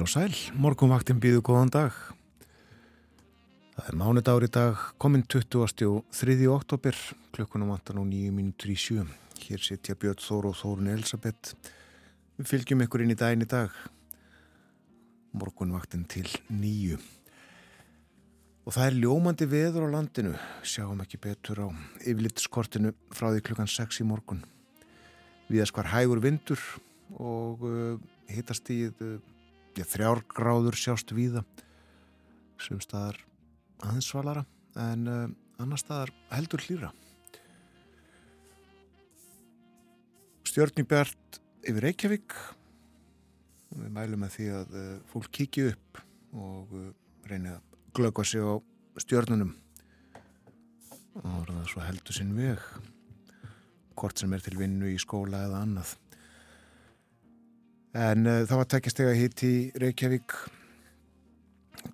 Heil og sæl, morgunvaktin býðu góðan dag. Það er mánudagur í dag, kominn 20. og 3. oktober, klukkunum vantar nú 9 minútur í sjö. Hér sitja Björn Þór og Þórun Elisabeth. Við fylgjum ykkur inn í daginn í dag. Morgunvaktin til nýju. Og það er ljómandi veður á landinu, sjáum ekki betur á yfirlitskortinu frá því klukkan 6 í morgun. Viðast hvar hægur vindur og uh, hittast í uh, þrjár gráður sjást víða. Sem staðar aðeins svalara en uh, annar staðar heldur hlýra. Stjórnibjart yfir Reykjavík. Við mælum að því að uh, fólk kikið upp og uh, reynið að glöggva sig á stjórnunum og það svo heldur sinn veg. Hvort sem er til vinnu í skóla eða annað en uh, það var tekjastega hitt í Reykjavík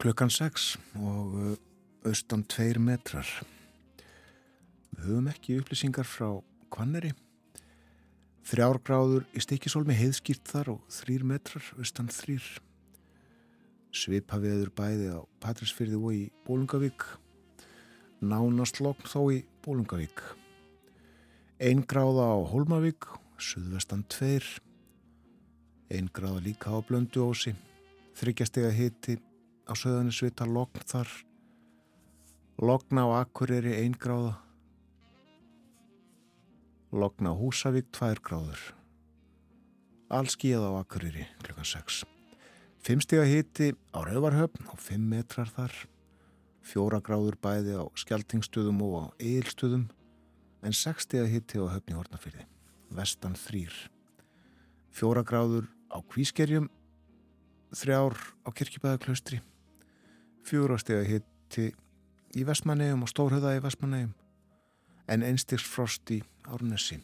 klukkan 6 og uh, austan 2 metrar. Við höfum ekki upplýsingar frá Kvanneri þrjárgráður í stikisólmi heiðskýrt þar og 3 metrar austan 3 svipaviður bæði á Patrísfyrði og í Bólungavík nánast lokn þó í Bólungavík einn gráða á Hólmavík suðvestan 2 einn gráða líka á Blönduósi þryggjastega hiti á söðunni svita lokn þar. Lokn á Akureyri einn gráða. Lokn á Húsavík 2 gráður. Allskíða á Akureyri klukkan 6 Fimmstega hiti á Rauvarhöfn og 5 metrar þar, fjóra gráður bæði á skjaltingstöðum og á eilstöðum, en 60 hiti á höfni Hortnafyrði, vestan þrýr. Fjóra gráður á Kvískerjum, þrjár á Kirkjubæðaklaustri, fjórastega hiti í Vestmannegjum og Stórhauða í Vestmannegjum, en einstigs frost í Árnesi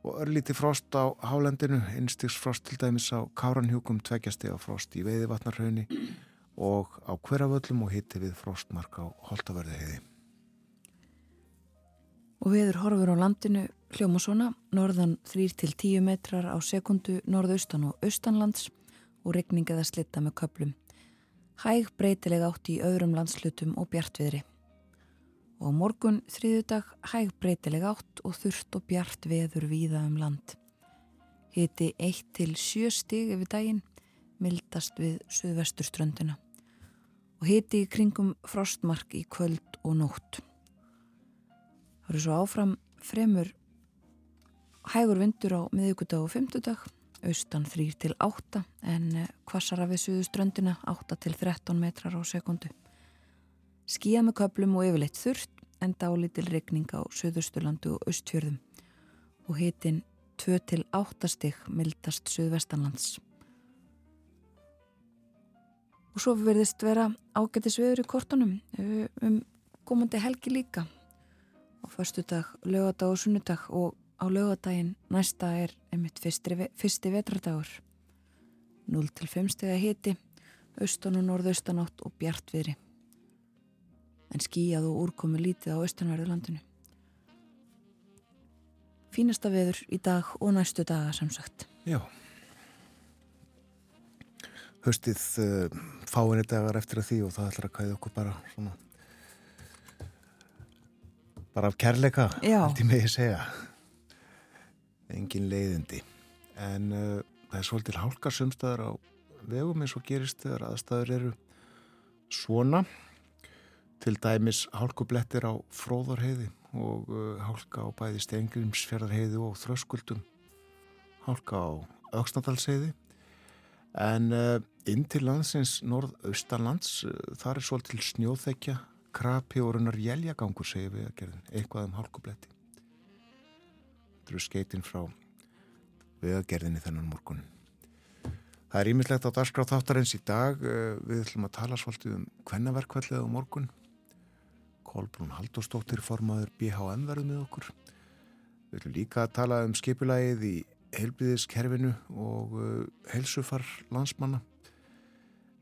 og örlíti frost á hálendinu, einstigs frost til dæmis á Káranhjúkum, tveggjastega frost í Veiðivatnarhaunni og á Hverjavöllum og hitti við frostmark á Holtaverðiheiði. Og viður horfur á landinu hljóma svona, norðan 3-10 metrar á sekundu norðaustan og austanlands og regning eða slitta með köplum. Hæg breytileg átt í öðrum landslutum og bjartviðri og morgun þriðudag hæg breytileg átt og þurft og bjart veður víða um land. Hiti 1 til 7 stig yfir daginn, mildast við suðvesturströndina og hiti í kringum frostmark í kvöld og nótt. Eru svo áfram fremur hægur vindur á miðugudag og fymtudag, austan 3 til 8 en kvassara við suðuströndina 8 til 13 metrar á sekundu. Skíða með köplum og yfirleitt þurft en dálítil regning á Suðursturlandu og Östfjörðum og hitin 2-8 stygg mildast Suðvestanlands. Og svo verðist vera ágættis viður í kortunum um komandi helgi líka. Á förstu dag, lögadag og sunnudag og á lögadaginn næsta er einmitt fyrsti, fyrsti vetradagur. 0-5 steg að hiti, austan og norðaustanátt og bjartviðri en skíjað og úrkomi lítið á austanverðu landinu. Fínasta veður í dag og næstu daga samsagt. Já. Höstið uh, fáinni dagar eftir að því og það ætlar að kæða okkur bara svona bara af kærleika, með ég segja. Engin leiðindi. En uh, það er svolítil hálkarsumstæðar á vegum eins og gerist þegar aðstæður eru svona til dæmis hálkublettir á fróðarheiði og uh, hálka á bæði stengrimsfjörðarheiði og þröskuldum hálka á auksnadalsheiði en uh, inn til landsins norð-austanlands uh, þar er svolítil snjóþekja krapi og runnar jæljagangur segir við að gerðin, eitthvað um hálkubletti. Þetta eru skeitin frá vegagerðinni þennan morgun. Það er ímyndlegt á darskráð þáttarins í dag. Við ætlum að tala svolítið um hvennaverkvallið á morgun. Kolbrún Haldurstóttir formaður BHM verður með okkur. Við viljum líka að tala um skipulagið í heilbíðiskerfinu og uh, helsufar landsmanna.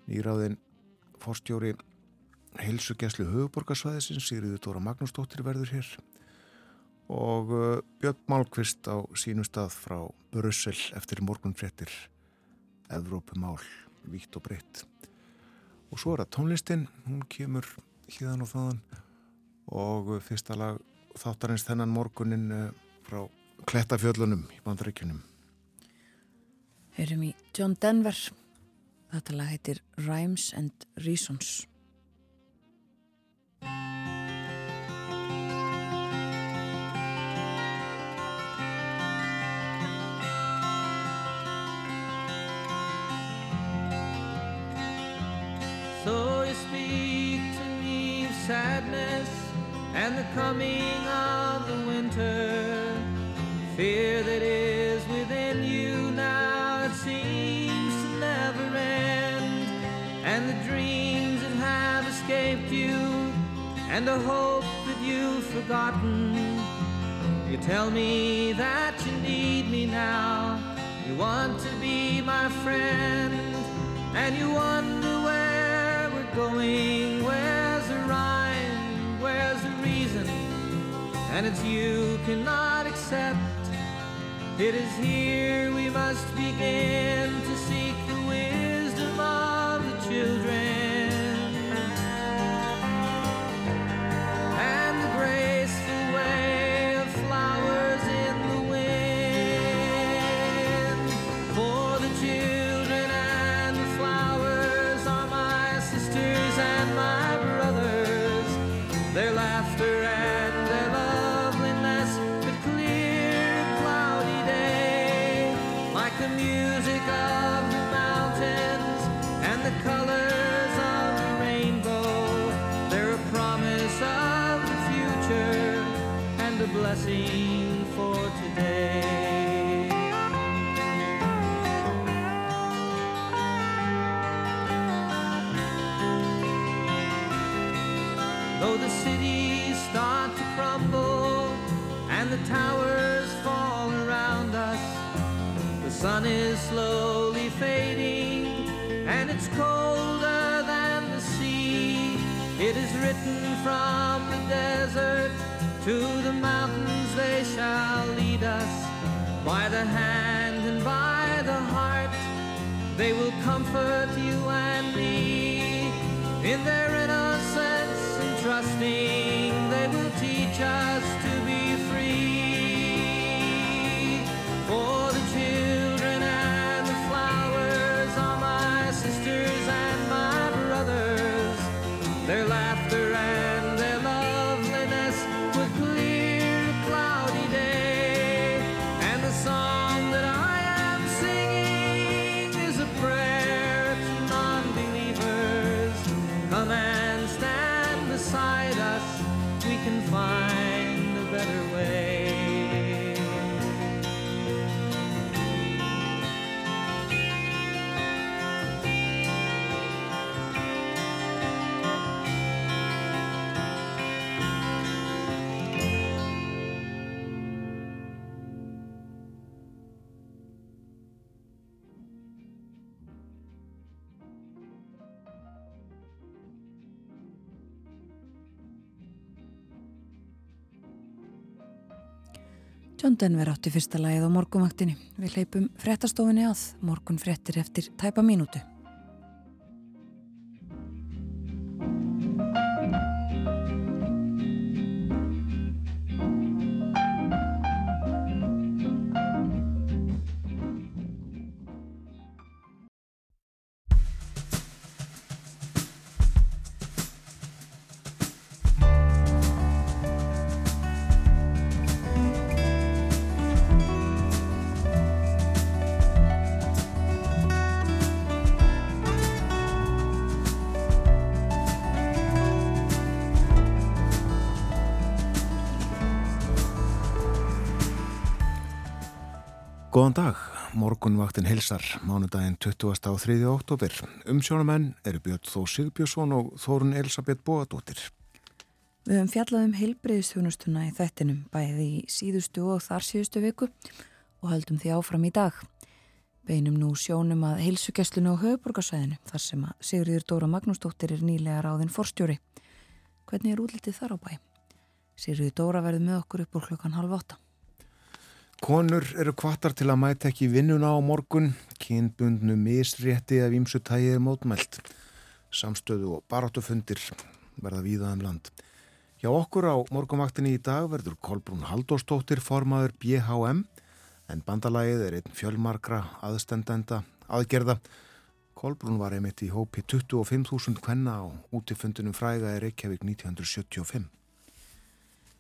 Nýráðin fórstjóri helsugjæslu höfuborgarsvæðisins, Sigriður Dóra Magnúsdóttir verður hér og uh, Björn Málkvist á sínu stað frá Brussel eftir morgunfrettir Evrópumál vítt og breytt. Og svo er það tónlistin, hún kemur híðan og þaðan og fyrsta lag þáttarins þennan morgunin eh, frá Klettafjöllunum í bandaríkunum. Heyrum í John Denver. Þetta lag heitir Rhymes and Reasons. So you speak to me of sadness and the coming of the winter. Fear that is within you now, it seems to never end. And the dreams that have escaped you, and the hope that you've forgotten. You tell me that you need me now. You want to be my friend, and you wonder where. Where's the rhyme? Where's the reason? And it's you cannot accept. It is here we must begin to sun is slowly fading and it's colder than the sea. It is written from the desert to the mountains, they shall lead us by the hand and by the heart. They will comfort you and me in their innocence and trusting. They will teach us John Denver átti fyrsta lagið á morgunvaktinni. Við leipum frettastofinni að morgun frettir eftir tæpa mínútu. Góðan dag, morgunvaktin hilsar, mánudaginn 20. á 3. oktober. Umsjónamenn eru Björn Þó Sigbjörnsson og Þórun Elisabeth Bóadóttir. Við höfum fjallað um heilbriðistjónustuna í þettinum bæði í síðustu og þar síðustu viku og höldum því áfram í dag. Beinum nú sjónum að heilsugjastlunu á höfuborgarsvæðinu þar sem að Sigriður Dóra Magnúsdóttir er nýlega ráðinn forstjóri. Hvernig er útlitið þar á bæ? Sigriður Dóra verður með okkur upp úr klukkan halv åtta. Konur eru kvartar til að mæta ekki vinnuna á morgun, kynbundnu misrétti af ímsu tægið mótmælt. Samstöðu og barátufundir verða víðaðum land. Hjá okkur á morgumvaktinni í dag verður Kolbrún Haldóstóttir formaður BHM en bandalagið er einn fjölmarkra aðstendenda aðgerða. Kolbrún var einmitt í hópi 25.000 kvenna á útifundunum fræga í Reykjavík 1975.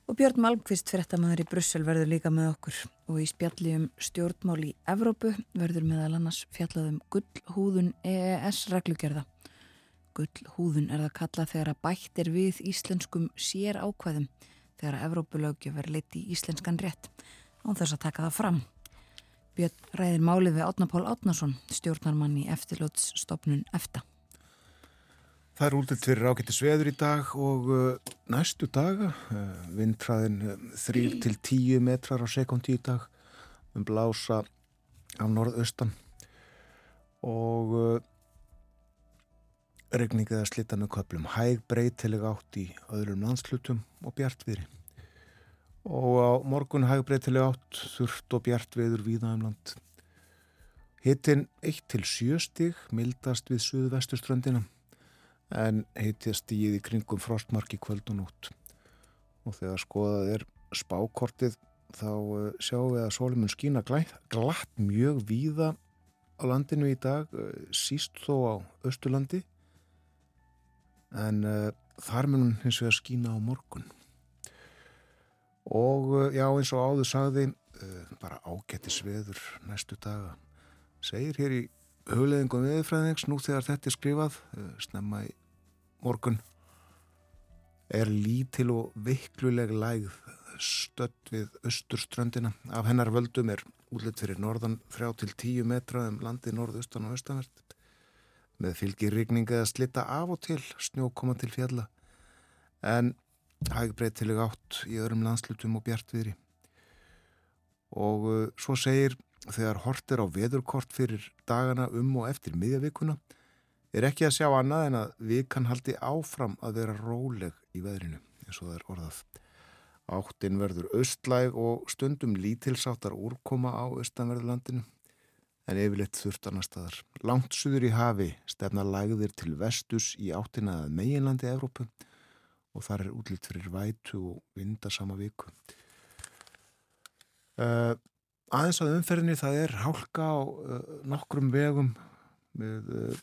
Og Björn Malmqvist fyrirtamæður í Brussel verður líka með okkur og í spjalli um stjórnmál í Evrópu verður meðal annars fjallaðum gullhúðun EES reglugerða. Gullhúðun er það kallað þegar að bætt er við íslenskum sér ákvæðum þegar að Evrópulögju verður leitt í íslenskan rétt án þess að taka það fram. Björn ræðir málið við Átna Pál Átnason, stjórnarmann í eftirlótsstofnun EFTA. Það er útlitt fyrir ágættis veður í dag og uh, næstu daga, uh, vindræðin uh, 3-10 metrar á sekundi í dag, um blása á norðaustan og uh, regningið að slita með köplum, hæg breytileg átt í öðrum landslutum og bjartviðri. Og á morgun hæg breytileg átt, þurft og bjartviður víðaðum land. Hittin 1-7 stig mildast við suðvestuströndina en heitjast í í kringum frostmarki kvöldun út og þegar skoðað er spákortið þá uh, sjáum við að sólimun skýna glatt, mjög víða á landinu í dag uh, síst þó á Östurlandi en uh, þar munum hins vegar skýna á morgun. Og já eins og áður sagði bara ágættis veður næstu daga segir hér í hugleðingum viðfræðings nú þegar þetta er skrifað eh, snemma í morgun er lítil og veikluleg lægð stödd við austurströndina. Af hennar völdum er útlitt fyrir norðan 3-10 metra um landi norðaustan og austanvert. Með fylgir rigninga að slitta af og til snjó koma til fjalla. En hægbreytileg átt í öðrum landslutum og bjartviðri. Og uh, svo segir þegar hort er á veðurkort fyrir dagana um og eftir miðjavíkuna er ekki að sjá annað en að við kann haldi áfram að vera róleg í veðrinu eins og það er orðað. Áttin verður austlæg og stundum lítilsáttar úrkoma á austanverðurlandinu en yfirleitt þurft annar staðar. Langt suður í hafi stefna lægðir til vestus í áttina að meginlandi Evrópu og þar er útlýtt fyrir vætu og vinda sama viku. Uh, aðeins að umferðinni það er hálka á uh, nokkrum vegum. Við uh,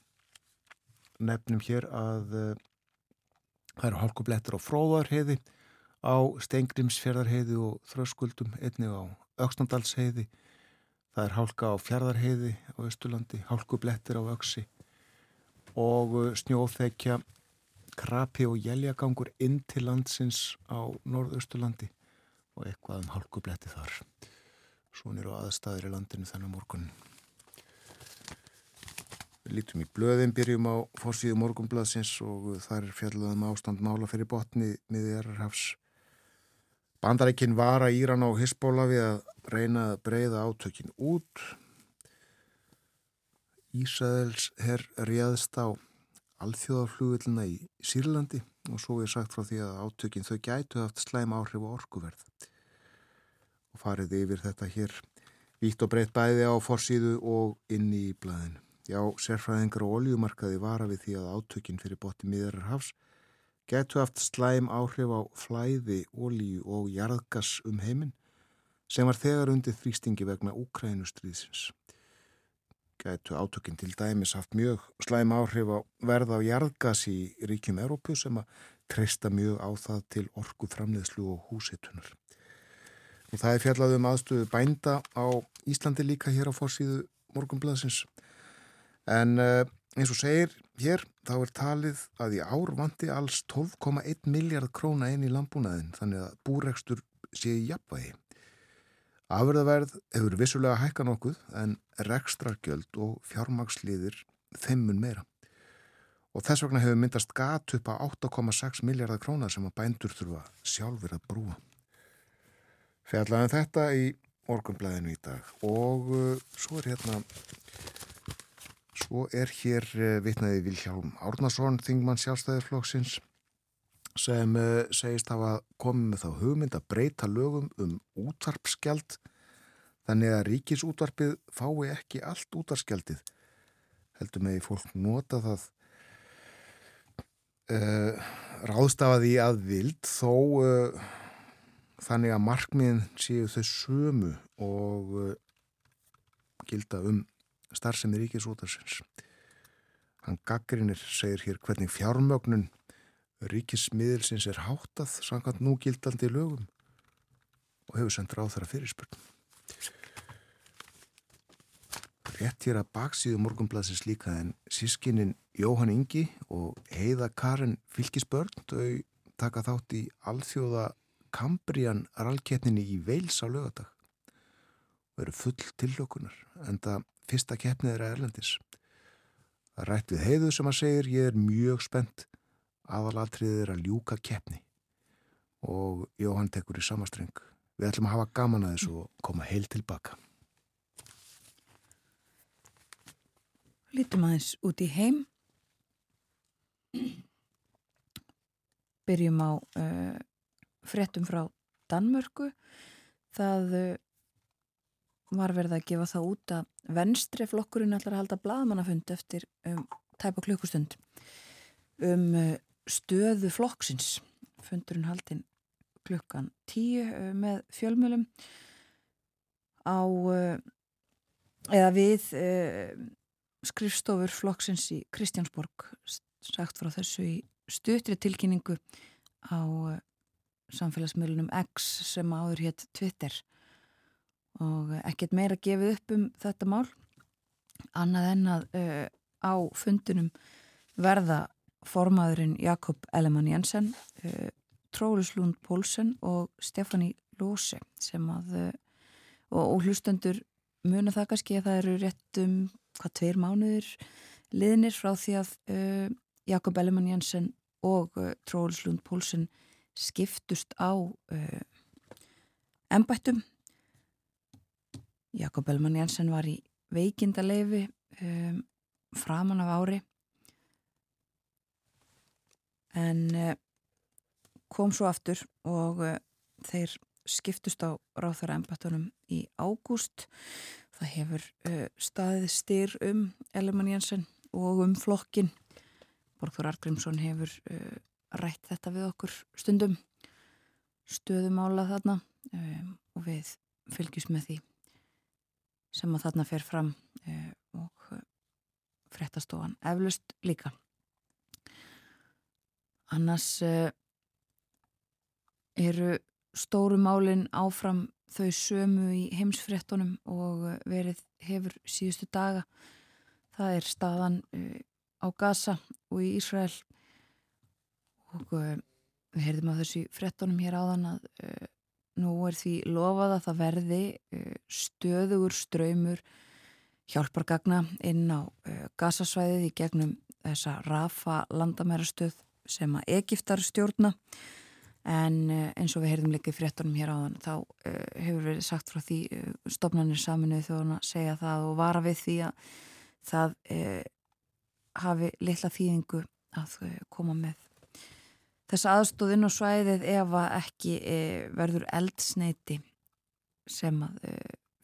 nefnum hér að uh, það eru hálkublettur á fróðarheiði á Stengrimsfjörðarheiði og Þröskuldum einnig á Öksnandalsheiði það er hálka á Fjardarheiði á Östulandi, hálkublettur á Öksi og snjóþekja krapi og jæljagangur inn til landsins á Norðaustulandi og eitthvað um hálkubletti þar Svonir og aðstæðir í landinu þennan morgun. Við lítum í blöðin, byrjum á fórsíðu morgunblaðsins og þar fjallaðum ástand mála fyrir botni miðjarrhafs. Bandarækinn var að Íran á Hisbóla við að reyna að breyða átökin út. Ísæðels herr réðst á alþjóðaflugvillina í Sýrlandi og svo er sagt frá því að átökin þau gætu haft slæm áhrif og orkuverð og farið yfir þetta hér vítt og breytt bæði á forsýðu og inni í blæðinu. Já, sérfræðingar og oljumarkaði vara við því að átökinn fyrir boti miðarar hafs getur haft slæm áhrif á flæði, olju og jarðgas um heiminn sem var þegar undir þrýstingi vegna Úkrænustriðsins. Getur átökinn til dæmis haft mjög slæm áhrif á verða á jarðgas í ríkjum Európu sem að treysta mjög á það til orgu framleiðslu og húsitunar. Og það er fjallað um aðstöðu bænda á Íslandi líka hér á fórsíðu morgunblæðsins. En uh, eins og segir hér, þá er talið að í ár vandi alls 12,1 miljard króna inn í lambúnaðin, þannig að búrekstur sé í jafnvægi. Afurðaverð hefur vissulega hækka nokkuð en rekstrargjöld og fjármagsliðir þeimun meira. Og þess vegna hefur myndast gat upp á 8,6 miljardar króna sem að bændur þurfa sjálfur að brúa. Fjallaðum þetta í orgumblæðinu í dag og uh, svo er hérna svo er hér uh, vitnaði Vilhjálm Árnason Þingmann sjálfstæðisflokksins sem uh, segist hafa komið með þá hugmynd að breyta lögum um útvarpskjald Þannig að ríkisútvarpið fái ekki allt útarskjaldið. Heldur með því fólk nota það uh, ráðstafaði að vild þó uh, þannig að markmiðin séu þau sömu og uh, gilda um starfsemi ríkisútarsins. Hann gaggrinir segir hér hvernig fjármögnun ríkismiðilsins er háttað samkvæmt nú gildandi lögum og hefur sendt ráð þeirra fyrirspurnum. Rétt hér að baksíðu morgunbladsins líka en sískinnin Jóhann Ingi og Heiða Karin Fylkisbörn þau taka þátt í alþjóða Kambrian rallkeppninni í Veils á lögadag og eru full tillökunar en það fyrsta keppnið er að Erlendis. Það rætt við Heiðu sem að segir ég er mjög spennt aðalatriðið er að ljúka keppni og Jóhann tekur í samastreng. Við ætlum að hafa gaman að þessu og koma heil tilbaka. Lítum aðeins út í heim. Byrjum á uh, frettum frá Danmörku. Það uh, var verið að gefa það út að venstri flokkurinn ætlar að halda bladmannafund eftir um, tæpa klukkustund um uh, stöðu flokksins. Fundurinn haldinn klukkan tíu með fjölmjölum á eða við skrifstofur flokksins í Kristjánsborg sagt frá þessu í stutri tilkynningu á samfélagsmiðlunum X sem áður hétt Twitter. Og ekkert meira gefið upp um þetta mál annað en að uh, á fundunum verða formaðurinn Jakob Ellemann Jensen uh, Tróluslund Pólsen og Stefani Lóse sem að uh, og, og hlustendur muna það kannski að það eru rétt um hvað tveir mánuður liðnir frá því að Jakob Ellemann Jensen og Tróðslund Pólsen skiptust á uh, ennbættum. Jakob Ellemann Jensen var í veikindaleifi um, framan af ári en uh, kom svo aftur og uh, þeir skiptust á ráþara ennbættunum í ágúst Það hefur uh, staðið styr um Ellemann Jensen og um flokkin. Borgþór Argrímsson hefur uh, rætt þetta við okkur stundum, stöðumála þarna um, og við fylgjum með því sem að þarna fer fram uh, og frettastofan eflust líka. Annars eru stóru málinn áfram þau sömu í heimsfrettunum og eh, verið hefur síðustu daga. Það er staðan uh, á Gaza og í Ísrael og uh, við heyrðum á þessu frettunum hér áðan að uh, nú er því lofað að það verði stöðugur ströymur hjálpargagna inn á Gazasvæðið í gegnum þessa Rafa landamærastöð sem að Egiptar stjórna. En eh, eins og við heyrðum líka í fréttunum hér áðan þá uh, hefur verið sagt frá því uh, stofnarnir saminuð þjóðan að segja það og vara við því að það uh, hafi litla þýðingu að koma með þessa aðstóðinn og svæðið ef að ekki verður eldsneiti sem að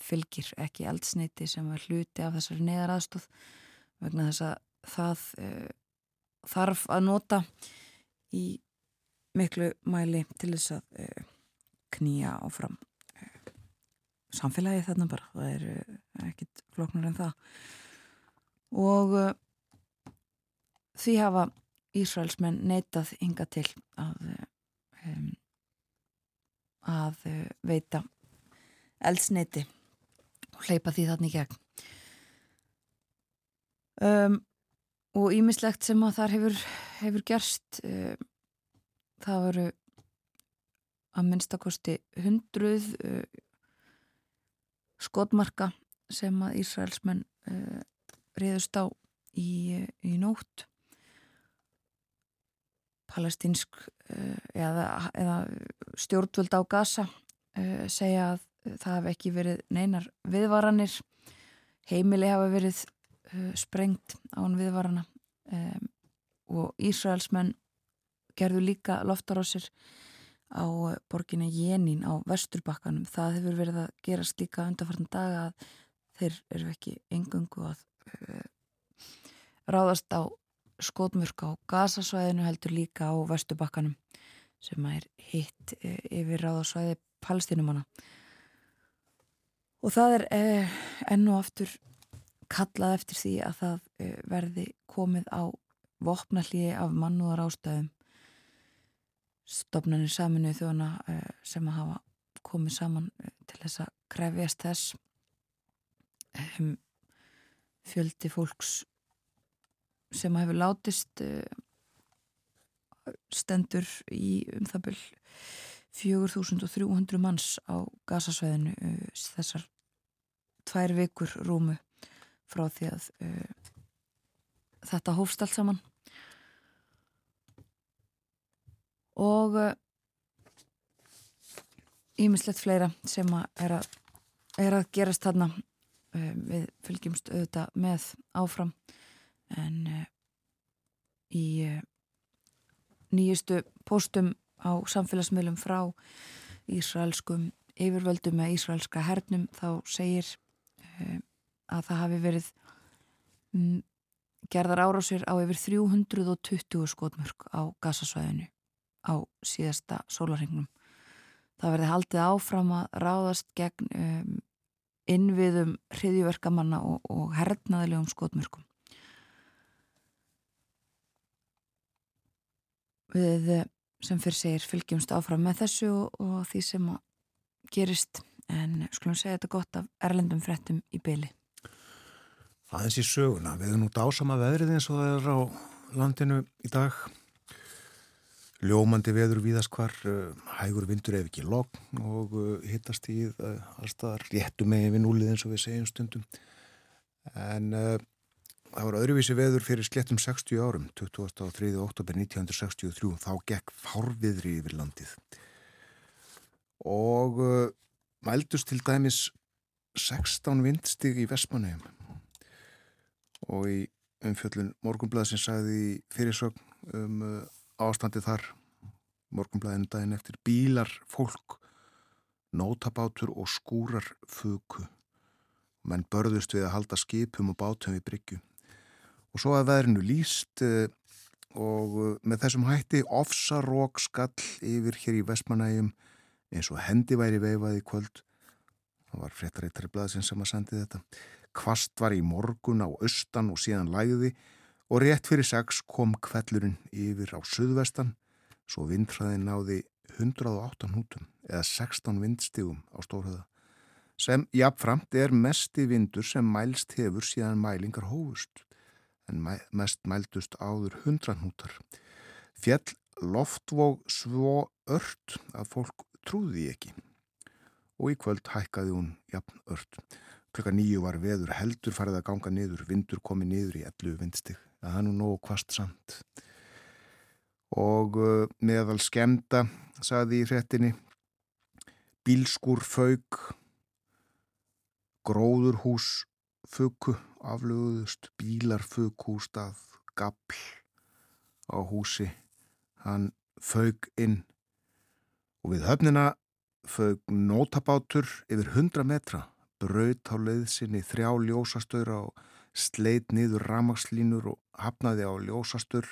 fylgir ekki eldsneiti sem er hluti af þessari neðar aðstóð vegna þess að það þarf að nota í miklu mæli til þess að eh, knýja áfram uh, samfélagi þarna bara. Það er uh, ekkit floknur en það. Og því hafa Ísraelsmenn neitað ynga til að um, að veita eldsneiti og hleypa því þarna í gegn. Um, og ímislegt sem að þar hefur, hefur gerst um, það voru að minnstakosti hundruð uh, skotmarka sem að Ísraelsmenn uh, reyðust á í, í nótt palestinsk uh, eða, eða stjórnvöld á Gaza uh, segja að það hef ekki verið neinar viðvaranir heimili hafa verið uh, sprengt án viðvarana um, og Ísraelsmenn gerðu líka loftar á borginni Jenín á Vesturbakkanum. Það hefur verið að gerast líka undanfartan daga að þeir eru ekki engungu að uh, ráðast á skotmurk á gasasvæðinu heldur líka á Vesturbakkanum sem er hitt uh, yfir ráðasvæði palestinumanna. Og það er uh, enn og aftur kallað eftir því að það verði komið á vopnallíi af mannúðar ástæðum stopnarnir saminu þjóna sem að hafa komið saman til þess að krefjast þess um, fjöldi fólks sem hefur látist uh, stendur í um það byrj 4300 manns á gasasvæðinu uh, þessar tvær vikur rúmu frá því að uh, þetta hófst allt saman. Og ímislegt fleira sem að er að, er að gerast þarna um, við fylgjumst auðvitað með áfram en uh, í uh, nýjustu postum á samfélagsmiðlum frá Ísraelskum yfirvöldum með Ísraelska hernum þá segir uh, að það hafi verið um, gerðar árásir á yfir 320 skotmörk á gasasvæðinu á síðasta sólarhengnum. Það verði haldið áfram að ráðast gegn um, innviðum hriðjverkamanna og, og hernaðilegum skotmörkum. Við eh, sem fyrir segir fylgjumst áfram með þessu og, og því sem gerist en skulum segja þetta gott af erlendum frettum í byli. Aðeins í söguna, við erum nú dásama veðrið eins og það er á landinu í dag Ljómandi veður víðaskvar, uh, hægur vindur ef ekki logn og uh, hittast í uh, allstaðar réttu megin við núlið eins og við segjum stundum. En það var öðruvísi veður fyrir slettum 60 árum, 23. oktober 1963, þá gekk fárviðri yfir landið. Og mældust til dæmis 16 vindstig í Vestmanheim og í umfjöllun Morgunblæðsins sagði fyrirsögn um ástandi þar morgunblæðinu daginn eftir bílar, fólk nótabátur og skúrar fuku menn börðust við að halda skipum og bátum í bryggju og svo að veðrinu líst eh, og eh, með þessum hætti ofsarók skall yfir hér í Vestmanægjum eins og hendi væri veifað í kvöld. Það var fréttareittari blaðsinn sem að sendi þetta. Kvast var í morgun á austan og síðan læði og rétt fyrir sex kom kvellurinn yfir á suðvestan. Svo vindræðin náði 108 hútum eða 16 vindstígum á stórhauða sem jafnframt er mesti vindur sem mælst hefur síðan mælingar hófust en mest mældust áður 100 hútar. Fjell loftvóg svo ört að fólk trúði ekki og í kvöld hækkaði hún jafn ört. Klukka nýju var veður heldur farið að ganga niður, vindur komið niður í 11 vindstíg að það er nú nógu kvast samt og uh, meðal skemda saði í hrettinni bílskur fauk gróðurhús fuku aflöguðust bílar fukhústað gabl á húsi hann fauk inn og við höfnina fauk nótabátur yfir 100 metra braut á leiðsinni þrjá ljósastöður á sleit niður ramagslínur og hafnaði á ljósastur,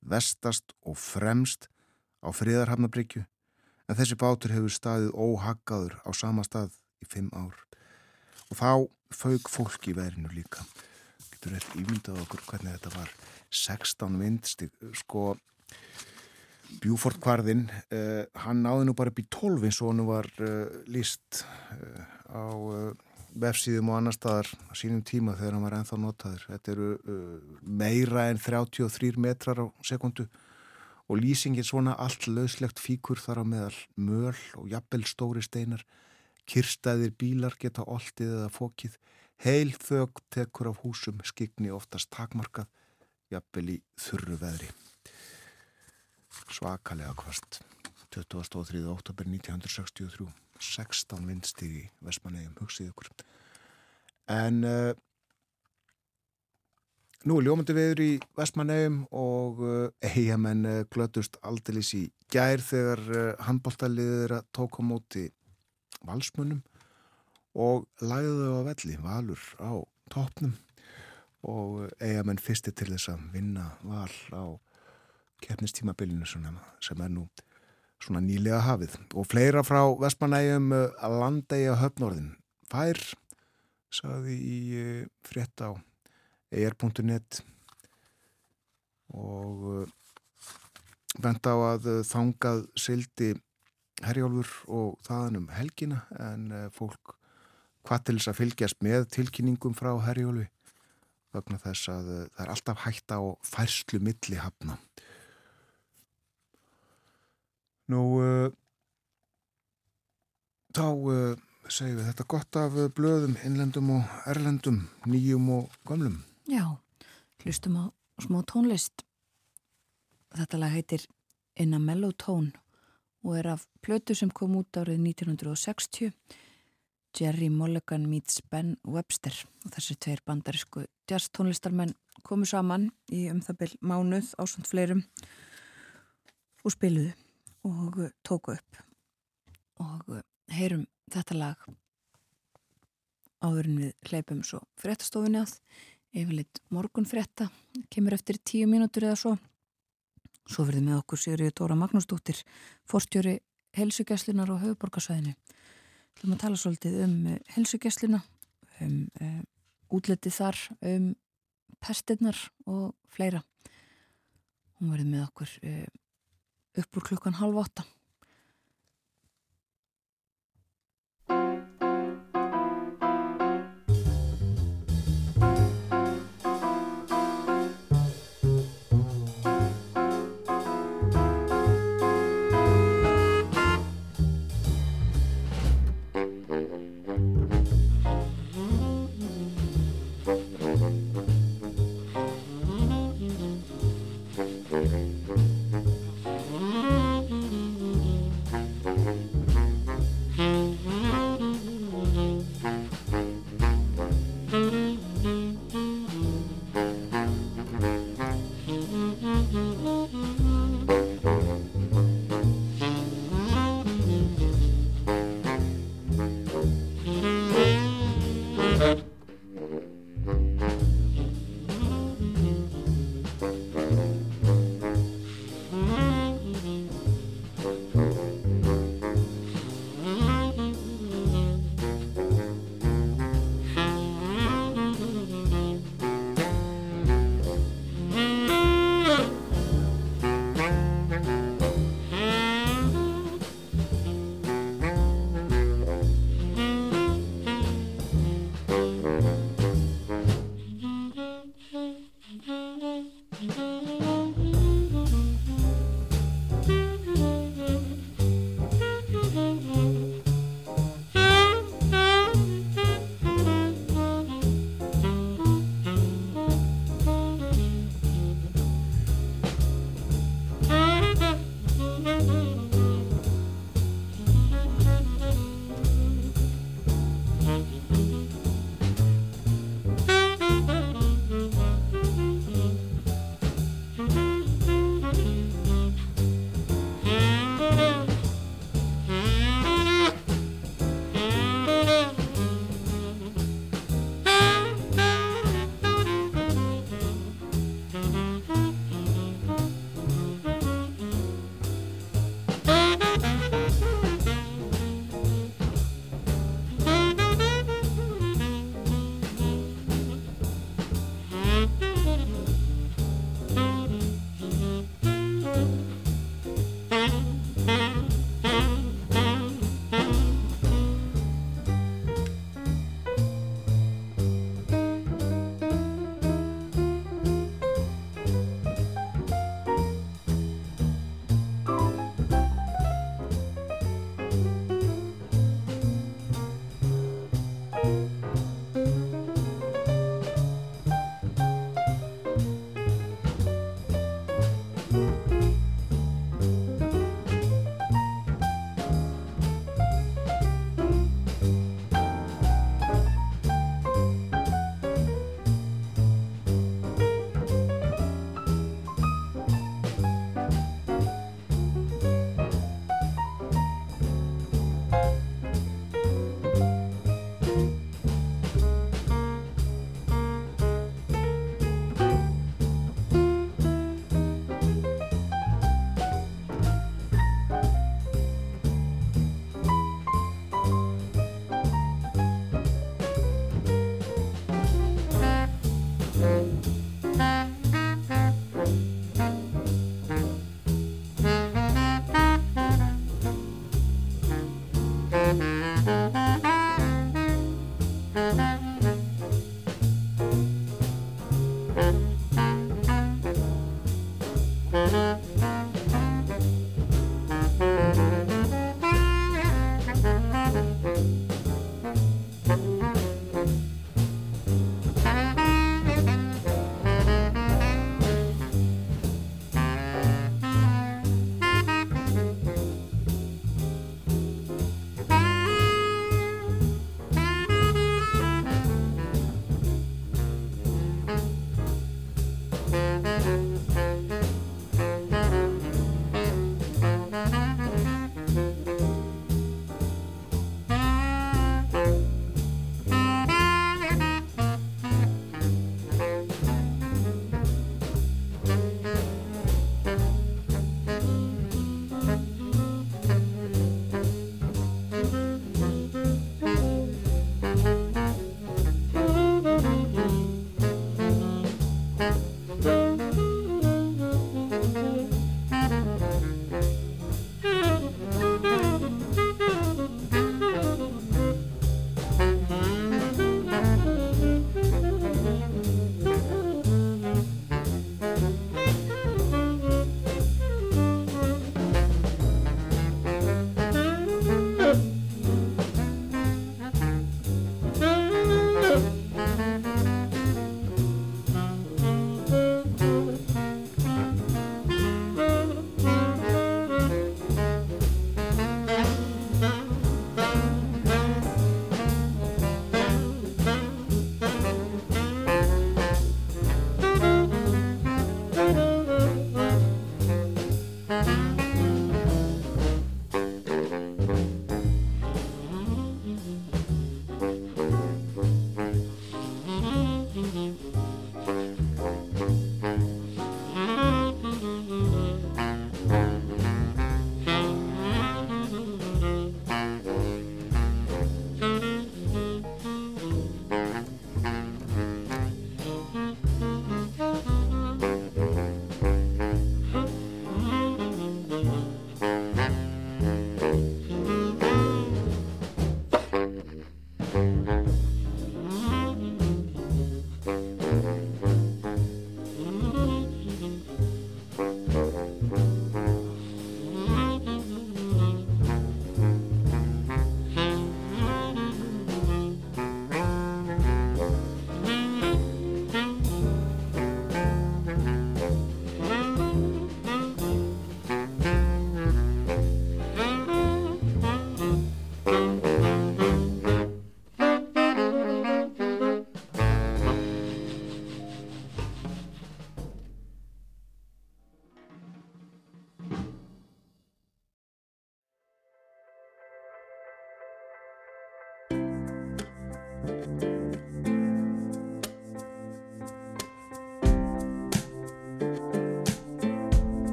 vestast og fremst á friðarhafnabryggju en þessi bátur hefur staðið óhaggaður á sama stað í fimm ár og þá fauk fólk í verinu líka. Getur þetta ímyndað okkur hvernig þetta var? 16 vindstig sko Bjúfort Kvarðin eh, hann náði nú bara upp í 12 eins og hann var eh, líst eh, á vefsíðum og annar staðar á sínum tíma þegar hann var ennþá notaður. Þetta eru uh, meira en 33 metrar á sekundu og lýsingin svona allt lauslegt fíkur þar á meðal möl og jafnvel stóri steinar, kirstæðir bílar geta oltið eða fókið, heil þög tekur af húsum, skikni oftast takmarkað, jafnvel í þurru veðri. Svakalega kvart, 23. oktober 1963. 16 vindstígi Vestmannegjum, hugsið ykkur en uh, nú er ljómandi viður í Vestmannegjum og uh, eigamenn uh, glötust aldilis í gær þegar handbóltaliðir tók á móti valsmunum og læðuðu á velli, valur á toppnum. Og eigamenn fyrsti til þess að vinna val á keppnistímabilinu sem er nú svona nýlega hafið. Og fleira frá Vestmanægjum að landa í að höfnórðin fær saði í eh, frétt á er.net og eh, bent á að þangað sildi herjálfur og þaðan um helgina en eh, fólk hvað til þess að fylgjast með tilkynningum frá herjálfi vegna þess að það er alltaf hægt á færslu milli hafna Nú, uh, þá uh, segjum við þetta gott af blöðum, innlendum og erlendum, nýjum og gamlum. Já, hlustum á smá tónlist. Þetta lag heitir In a Mellow Tone og er af plötu sem kom út árið 1960. Jerry Mulligan meets Ben Webster. Og þessi tveir bandarísku jazz tónlistarmenn komu saman í um það byrj mánuð ásvönd fleirum og spiluðu og uh, tóku upp. Og uh, heyrum þetta lag áðurinn við hleypum svo frettastofinni að. Yfirleitt morgun fretta kemur eftir tíu mínútur eða svo svo verður með okkur Sigriði Dóra Magnúsdóttir forstjóri helsugjæslinar og höfuborgarsvæðinu Þú erum að tala svolítið um uh, helsugjæslina um uh, útletið þar um pestinnar og fleira hún verður með okkur uh, upp úr klukkan halv åtta.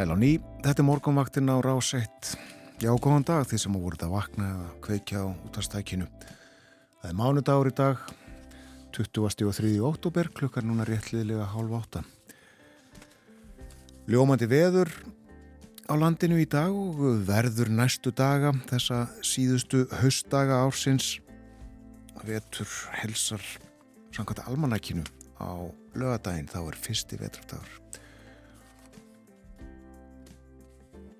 Sæl á ný, þetta er morgunvaktin á rás 1. Já, góðan dag því sem á voruð að vakna eða kveikja á útastækinu. Það er mánudagur í dag, 20. og 3. óttúber, klukkar núna réttliðlega hálf átta. Ljómandi veður á landinu í dag og verður næstu daga, þessa síðustu haustdaga ársins. Vetur helsar samkvæmt almanækinu á lögadaginn, þá er fyrsti vetrafdagur.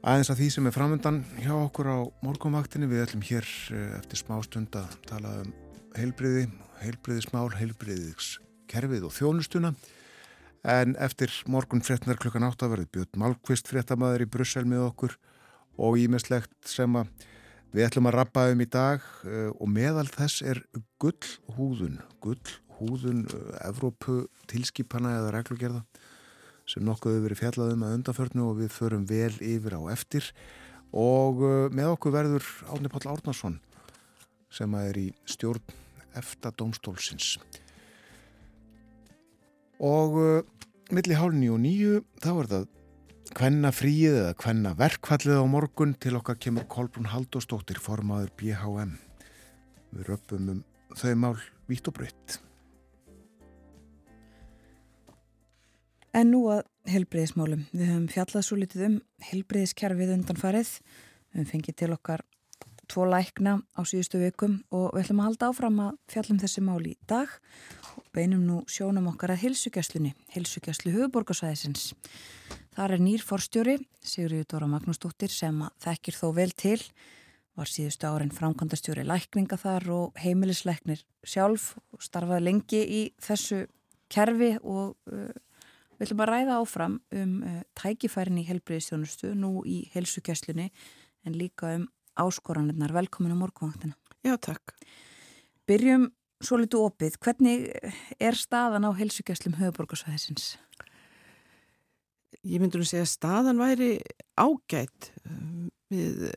Aðeins að því sem er framöndan hjá okkur á morgunvaktinni. Við ætlum hér eh, eftir smá stund að tala um heilbriði, heilbriðismál, heilbriðiskerfið og þjónustuna. En eftir morgun frettnar klukkan átt að verði Björn Malkvist frettamæður í Brussel með okkur og ímestlegt sem að við ætlum að rappa um í dag eh, og meðal þess er gullhúðun, gullhúðun eh, Evrópu tilskipana eða reglugerða sem nokkuð hefur verið fjallaðum að undanförnu og við förum vel yfir á eftir. Og uh, með okkur verður Átni Páll Árnarsson sem er í stjórn eftir domstólsins og uh, milli hálni og nýju þá er það hvenna fríið eða hvenna verkfallið á morgun. Til okkar kemur Kolbrún Haldóstóttir formaður BHM við röpum um þau mál vítt og breytt En nú að helbreyðismálum. Við höfum fjallað svo litið um helbreyðiskerfið undanfarið. Við höfum fengið til okkar tvo lækna á síðustu vikum og við ætlum að halda áfram að fjallum þessi mál í dag og beinum nú sjónum okkar að hilsugjastlunni, hilsugjastlu höfuborgarsvæðisins. Þar er nýr forstjóri, Sigurður Dóra Magnúsdóttir sem þekkir þó vel til, var síðustu árin framkvæmdastjóri lækninga þar og heimilisleiknir sjálf og starfaði lengi í þessu kerfi og uh, Við ætlum að ræða áfram um uh, tækifærin í helbriðistjónustu, nú í helsukesslunni, en líka um áskoranirnar. Velkomin á morgunvangtina. Já, takk. Byrjum svo litu opið. Hvernig er staðan á helsukesslum höfuborgarsvæðisins? Ég myndur að segja að staðan væri ágætt. Við,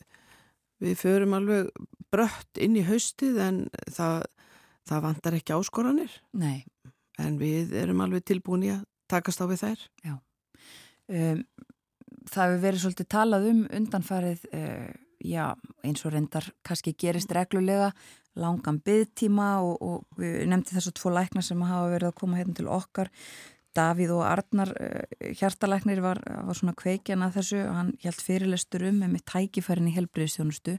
við förum alveg brött inn í haustið en það, það vantar ekki áskoranir. Nei. En við erum alveg tilbúin í að takast á við þær. Já. Um, það hefur verið svolítið talað um undanfarið, uh, já, eins og reyndar kannski gerist reglulega langan byggtíma og, og við nefndi þessu tvo læknar sem hafa verið að koma hérna til okkar. Davíð og Arnar uh, hjartalæknir var, var svona kveikjan að þessu og hann hjælt fyrirlestur um með tækifærin í helbriðstjónustu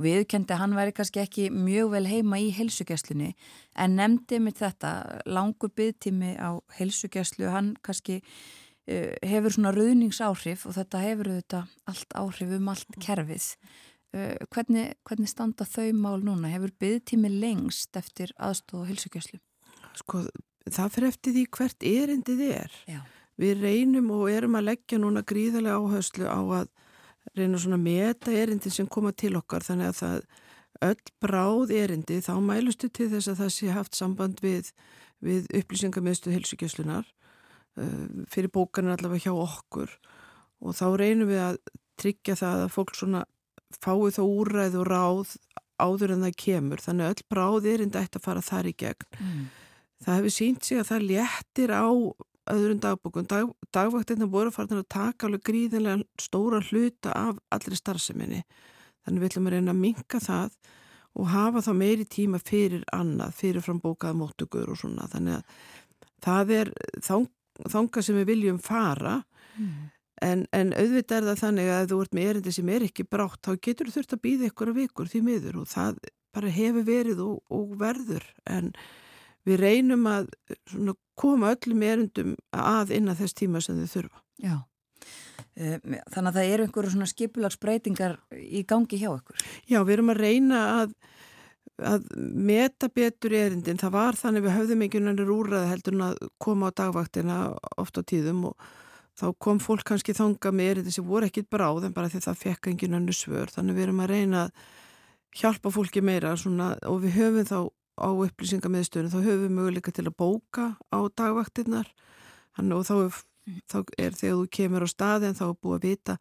Viðkendi hann væri kannski ekki mjög vel heima í heilsugjæslunni en nefndi mitt þetta langur byggtími á heilsugjæslu, hann kannski uh, hefur svona ruðningsáhrif og þetta hefur þetta allt áhrif um allt kerfið. Uh, hvernig, hvernig standa þau mál núna? Hefur byggtími lengst eftir aðstof og heilsugjæslu? Sko það fyrir eftir því hvert erindið er. Já. Við reynum og erum að leggja núna gríðarlega áherslu á að reyna svona að meta erindi sem koma til okkar þannig að það öll bráð erindi þá mælustu til þess að það sé haft samband við, við upplýsingamöðstu helsugjöslunar uh, fyrir bókarnir allavega hjá okkur. Og þá reynum við að tryggja það að fólk svona fái þá úræð og ráð áður en það kemur. Þannig að öll bráð er enda eitt að fara þar í gegn. Mm. það hefur sínt sig að það léttir á öðrum dagbókun Dag, dagvaktina voru farin að taka alveg gríðinlega stóra hluta af allri starfseminni. Þannig við ætlum að reyna að minka það og hafa þá meiri tíma fyrir annað, fyrir frambókað móttugur og svona. Þannig að það er þang, þanga sem við viljum fara. Mm. en, en auðvitað er það þannig að ef þú ert með erindi sem er ekki brátt þá getur þú þurft að býða ykkur að vikur því miður. Og það bara hefur verið og, og verður. En við reynum að koma öllum erindum að innan þess tíma sem þau þurfa Já Eh, þannig að það eru einhverju svona skipulagsbreytingar í gangi hjá ykkur. Já, við erum að reyna að, að meta betur erindin. Það var þannig við höfðum einhvern veginn úrraði heldur en að koma á dagvaktina oft á tíðum og þá kom fólk kannski þanga með erindin sem voru ekkit bráð en bara því það fekk einhvern veginn svör. Þannig við erum að reyna að hjálpa fólki meira svona, og við höfum þá á upplýsingamiðstöðinu, þá höfum við möguleika til að bóka á dagvaktinnar og þá er þá er þegar þú kemur á staðin þá er búið að vita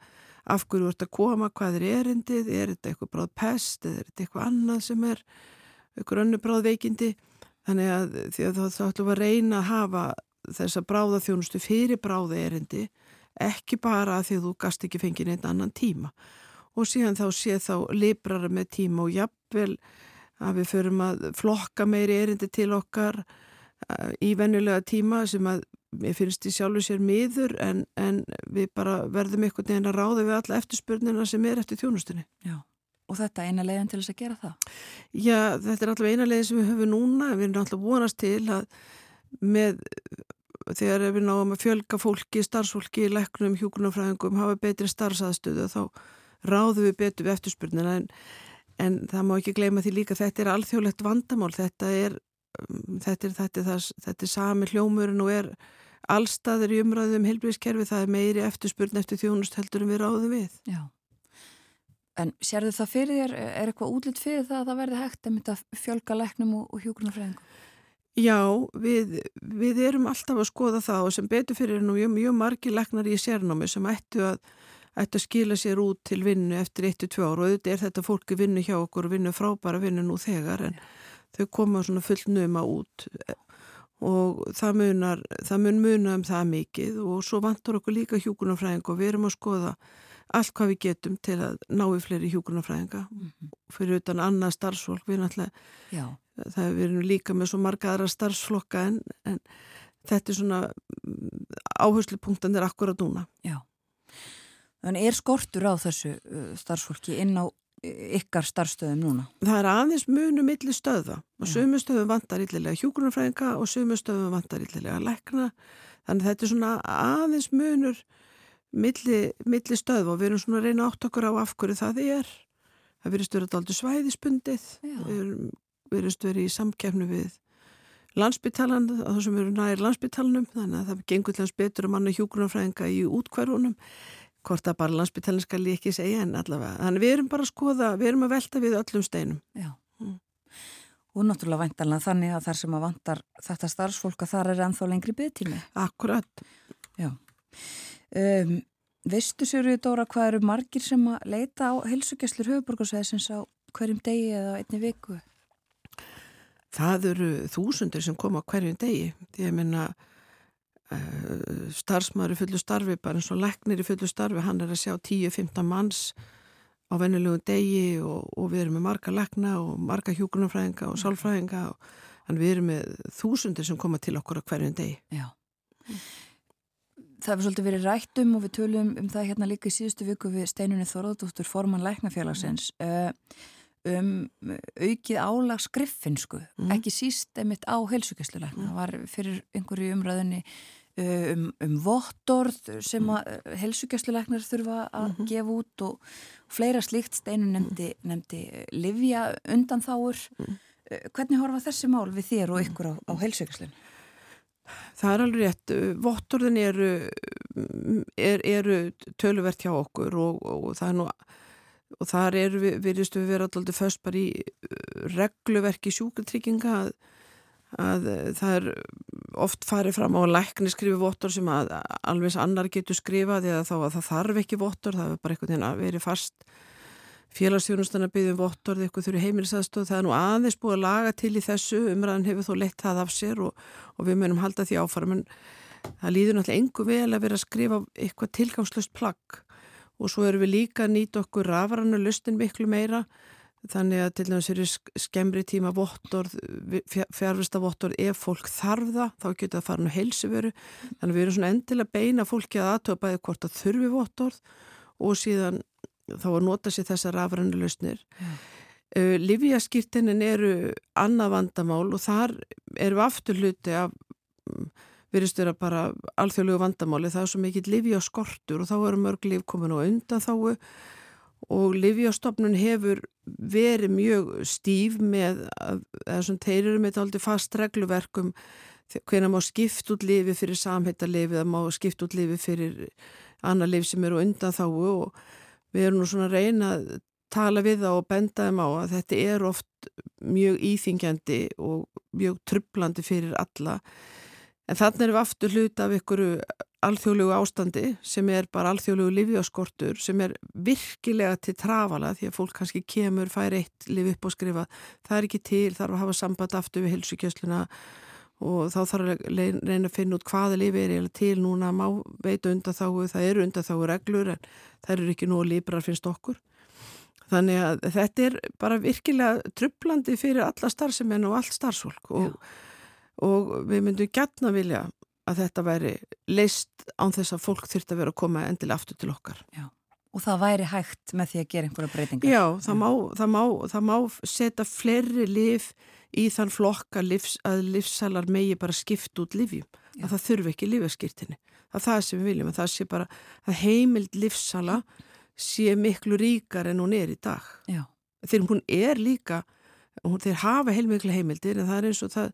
af hverju þú ert að koma, hvað er erindið, er þetta eitthvað bráð pest eða er þetta eitthvað annað sem er eitthvað önnu bráð veikindi. Þannig að því að þá ætlum við að reyna að hafa þessa bráðaþjónustu fyrir bráða erindi ekki bara að því að þú gast ekki fengið neitt annan tíma. Og síðan þá sé þá librara með tíma og jafnvel að við förum að flokka meiri erindi til okkar eh, í vennulega tíma sem að mér finnst því sjálfur sér miður en, en við bara verðum einhvern veginn að ráða við alla eftirspurnina sem er eftir þjónustunni. Já, og þetta er eina leiðin til þess að gera það? Já, þetta er alltaf eina leiðin sem við höfum núna, við erum alltaf vonast til að með, þegar við náum að fjölga fólki, starfsfólki, leknum, hjúkunarfræðingum, hafa betri starfsaðstöðu þá ráðum við betur við eftirspurnina en, en það má ekki gleyma því líka þetta er alþjóðlegt vandamál, þetta er þetta er, þetta er, það, þetta er sami hljómurinn og er allstaður í umræðum heilbríðskerfi, það er meiri eftirspurn eftir þjónust heldur en við ráðum við. Já. En sérðu það fyrir þér, er eitthvað útlitt fyrir það að það verði hægt að mynda fjölga leknum og, og hjúgrunafræðingum? Já, við, við erum alltaf að skoða það og sem betur fyrir nú mjög, mjög margi leknar í sérnámi sem ættu að, ættu að skila sér út til vinnu eftir 1-2 ár. Og auðvitað er þetta fólki vinnu hjá okkur og vinnu frábæra vinnu nú þegar en þau koma svona fullt nöma út. Og það munar, það mun muna um það mikið. Og svo vantar okkur líka hjúkunarfræðing og við erum að skoða allt hvað við getum til að ná í fleiri hjúkunarfræðinga mm -hmm. fyrir utan annað starfsfólk. Við erum, það, við erum líka með svo marga aðra starfsflokka en, en þetta er svona áherslupunktan er akkurat núna. Já Þannig er skortur á þessu starfsfólki inn á ykkar starfstöðum núna? Það er aðeins munu milli stöða og sömu stöðum vantar yllilega hjúgrunarfræðinga og sömu stöðum vantar yllilega lækna. Þannig þetta er svona aðeins munur milli, milli stöð og við erum svona að reyna átt okkur á af hverju það er. Það verist verið aldrei svæðispundið við erum verið í samkefnu við landsbyttalan, það sem eru nær landsbyttalanum þannig að það gengur til hans betur að manna hjúgrunarfræðinga í útkværunum hvort að bara landsbyttalinn skal ég ekki segja en allavega. Þannig við erum bara að skoða, við erum að velta við öllum steinum. Já. Mm. Og náttúrulega væntalega þannig að þar sem að vantar þetta starfsfólk að þar er ennþá lengri byggtími. Akkurat. Já. Um, veistu sér Dóra hvað eru margir sem að leita á helsugjastlur höfuborgarsveðsins á hverjum degi eða einni viku? Það eru þúsundur sem koma hverjum degi. Að minna starfsmaður í fullu starfi, bara eins og leknir í fullu starfi, hann er að sjá 10-15 manns á vennilegu degi og, og við erum með marga lekna og marga hjúgrunarfræðinga og sálfræðinga og hann við erum með þúsundir sem koma til okkur á hverjum degi. Já. Það hefur svolítið verið rætt um og við tölum um það hérna líka í síðustu viku við steinunni Þorðardóttur forman læknafélagsins mm. um aukið álag skriffinsku, mm. ekki síst einmitt á helsugæsluleikna. Mm. Var fyrir einhverju umræðinni Uh, um, um vottorð sem að uh, helsugjastluleiknar þurfa að mm -hmm. gefa út og fleira slíkt steinu nefndi, nefndi uh, livja undan þáur mm. hvernig horfa þessi mál við þér og ykkur á, á helsugjastlun? Það er alveg rétt vottorðin eru er, eru töluvert hjá okkur og, og það er nú og þar eru við, viðristu við vera alltaf först bara í regluverki sjúkartrygginga að að eh, það er oft farið fram á lækni skrifi vottor sem að alveg annar getur skrifað eða þá að það þarf ekki vottor, það er bara einhvern veginn að veri fast. Félagsfjónustan að byggja um vottor eða eitthvað þurfi heimilisaðstóð, það er nú aðeins búið að laga til í þessu, umræðan hefur þó lett það af sér og, og við munum halda því áfara, menn það líður náttúrulega engu vel að vera að skrifa eitthvað tilgangslöst plagg. Og svo erum við líka að nýta okkur rafrannu lustin miklu meira þannig að til dæmis fyrir skemmri tíma vottorð, fjárvista vottorð ef fólk þarf það, þá getur það farin á heilsuveru, þannig að við erum svona endilega beina fólki að aðtöpa bæði hvort að þurfi vottorð og síðan þá að nota sér þessar rafrannu lusnir yeah. uh, Livjaskýrtinin eru annað vandamál og þar eru aftur hluti af um, virðist vera bara alþjóðlegu vandamáli, það er svo mikill livjaskortur og þá eru mörg liv komin á undan þáu og Livjastofnun hefur verið mjög stíf með þessum teirir með aldrei fast regluverkum hvernig má skipt út lifi fyrir samhættarlifi eða má skipt út lifi fyrir annar lifi sem eru undan þá og við erum nú svona að reyna að tala við það og benda þeim á að þetta er oft mjög íþingjandi og mjög trublandi fyrir alla. En þannig er við aftur hluta af ykkur alþjóðlegu ástandi sem er bara alþjóðlegu livjaskortur sem er virkilega til trafala því að fólk kannski kemur, fær eitt liv upp og skrifa, það er ekki til, þarf að hafa samband aftur við helsukjösluna og þá þarf að reyna að finna út hvaða lifi er til núna, má veita undan þáu, það eru undan þáu reglur en það eru ekki að librar finnst okkur. Þannig að þetta er bara virkilega trublandi fyrir alla starfsemenn og allt starfsfólk og, og við myndum gætna vilja að þetta væri leist án þess að fólk þurft að vera að koma endilega aftur til okkar. Já. Og það væri hægt með því að gera einhverja breytingar? Já, það má, það má, það má setja fleiri lif í þann flokka livs, að livssalar megi bara skipt út livjum. Að það þurfi ekki lifaskýrtinni. Það er það sem við viljum. Það sé bara að heimild livssala sé miklu ríkar en hún er í dag. Já. Þegar hún er líka, hún, þeir hafa heilmiklu heimildir en það er eins og það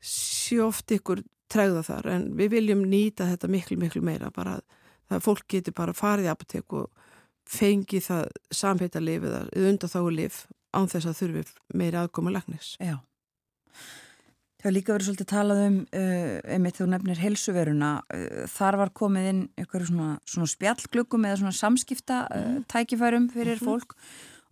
sé oft ykkur tregða þar en við viljum nýta þetta miklu miklu meira bara að fólk getur bara farið í apotek og fengi það samheita lifið eða undan þá lif án þess að þurfi meiri aðgóma lagnis. Já. Það hefur líka verið svolítið talað um uh, einmitt þú nefnir helsuveruna uh, þar var komið inn eitthvað svona, svona spjallglöggum eða svona samskipta uh, tækifærum fyrir -hmm. fólk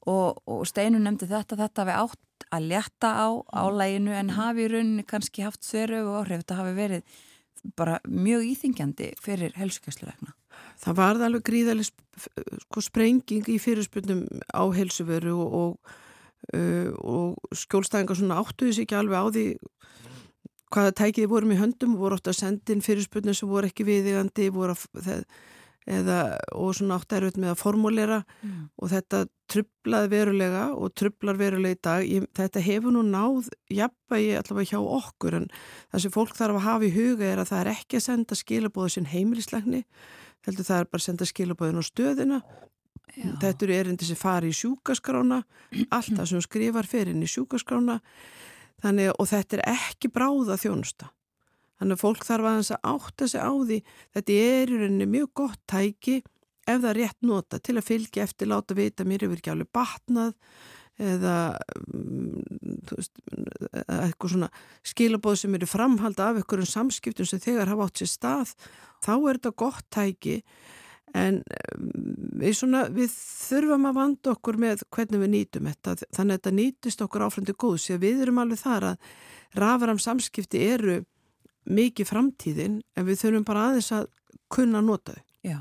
og, og Steinu nefndi þetta þetta við átt að leta á álæginu en hafi í rauninni kannski haft þörfu og áhrif. Þetta hafi verið bara mjög íþingjandi fyrir helsukessluregna. Það var alveg gríðalig sko, sprenging í fyrirspunum á helsuveru og, og, uh, og skjólstæðingar svona áttuði sér ekki alveg á því hvaða tækiði vorum í höndum voru átt að sendin fyrirspunum sem voru ekki viðigandi voru að það eða, og svona átt erfitt með að formulera mm. og þetta trublaði verulega og trublar verulega í dag. Ég, þetta hefur nú náð jafnvægi allavega hjá okkur en það sem fólk þarf að hafa í huga er að það er ekki að senda skilabóðu sin heimilislegni, heldur það er bara að senda skilabóðun á stöðina. Já. Þetta eru erindi sem fari í sjúkaskrána, allt það sem skrifar fyrir inn í sjúkaskrána Þannig, og þetta er ekki bráða þjónusta. Þannig að fólk þarf aðeins að átta sig á því þetta er í rauninni mjög gott tæki ef það er rétt nota til að fylgja eftir láta vita mér hefur ekki alveg batnað eða mm, veist, eitthvað svona skilabóð sem eru framhald af einhverjum samskiptum sem þegar hafa átt sér stað þá er þetta gott tæki. En mm, við, svona, við þurfum að vanda okkur með hvernig við nýtum þetta þannig að þetta nýtist okkur áfram til góðs við erum alveg þar að rafaram samskipti eru mikið framtíðin en við þurfum bara aðeins að kunna nota þau. Já,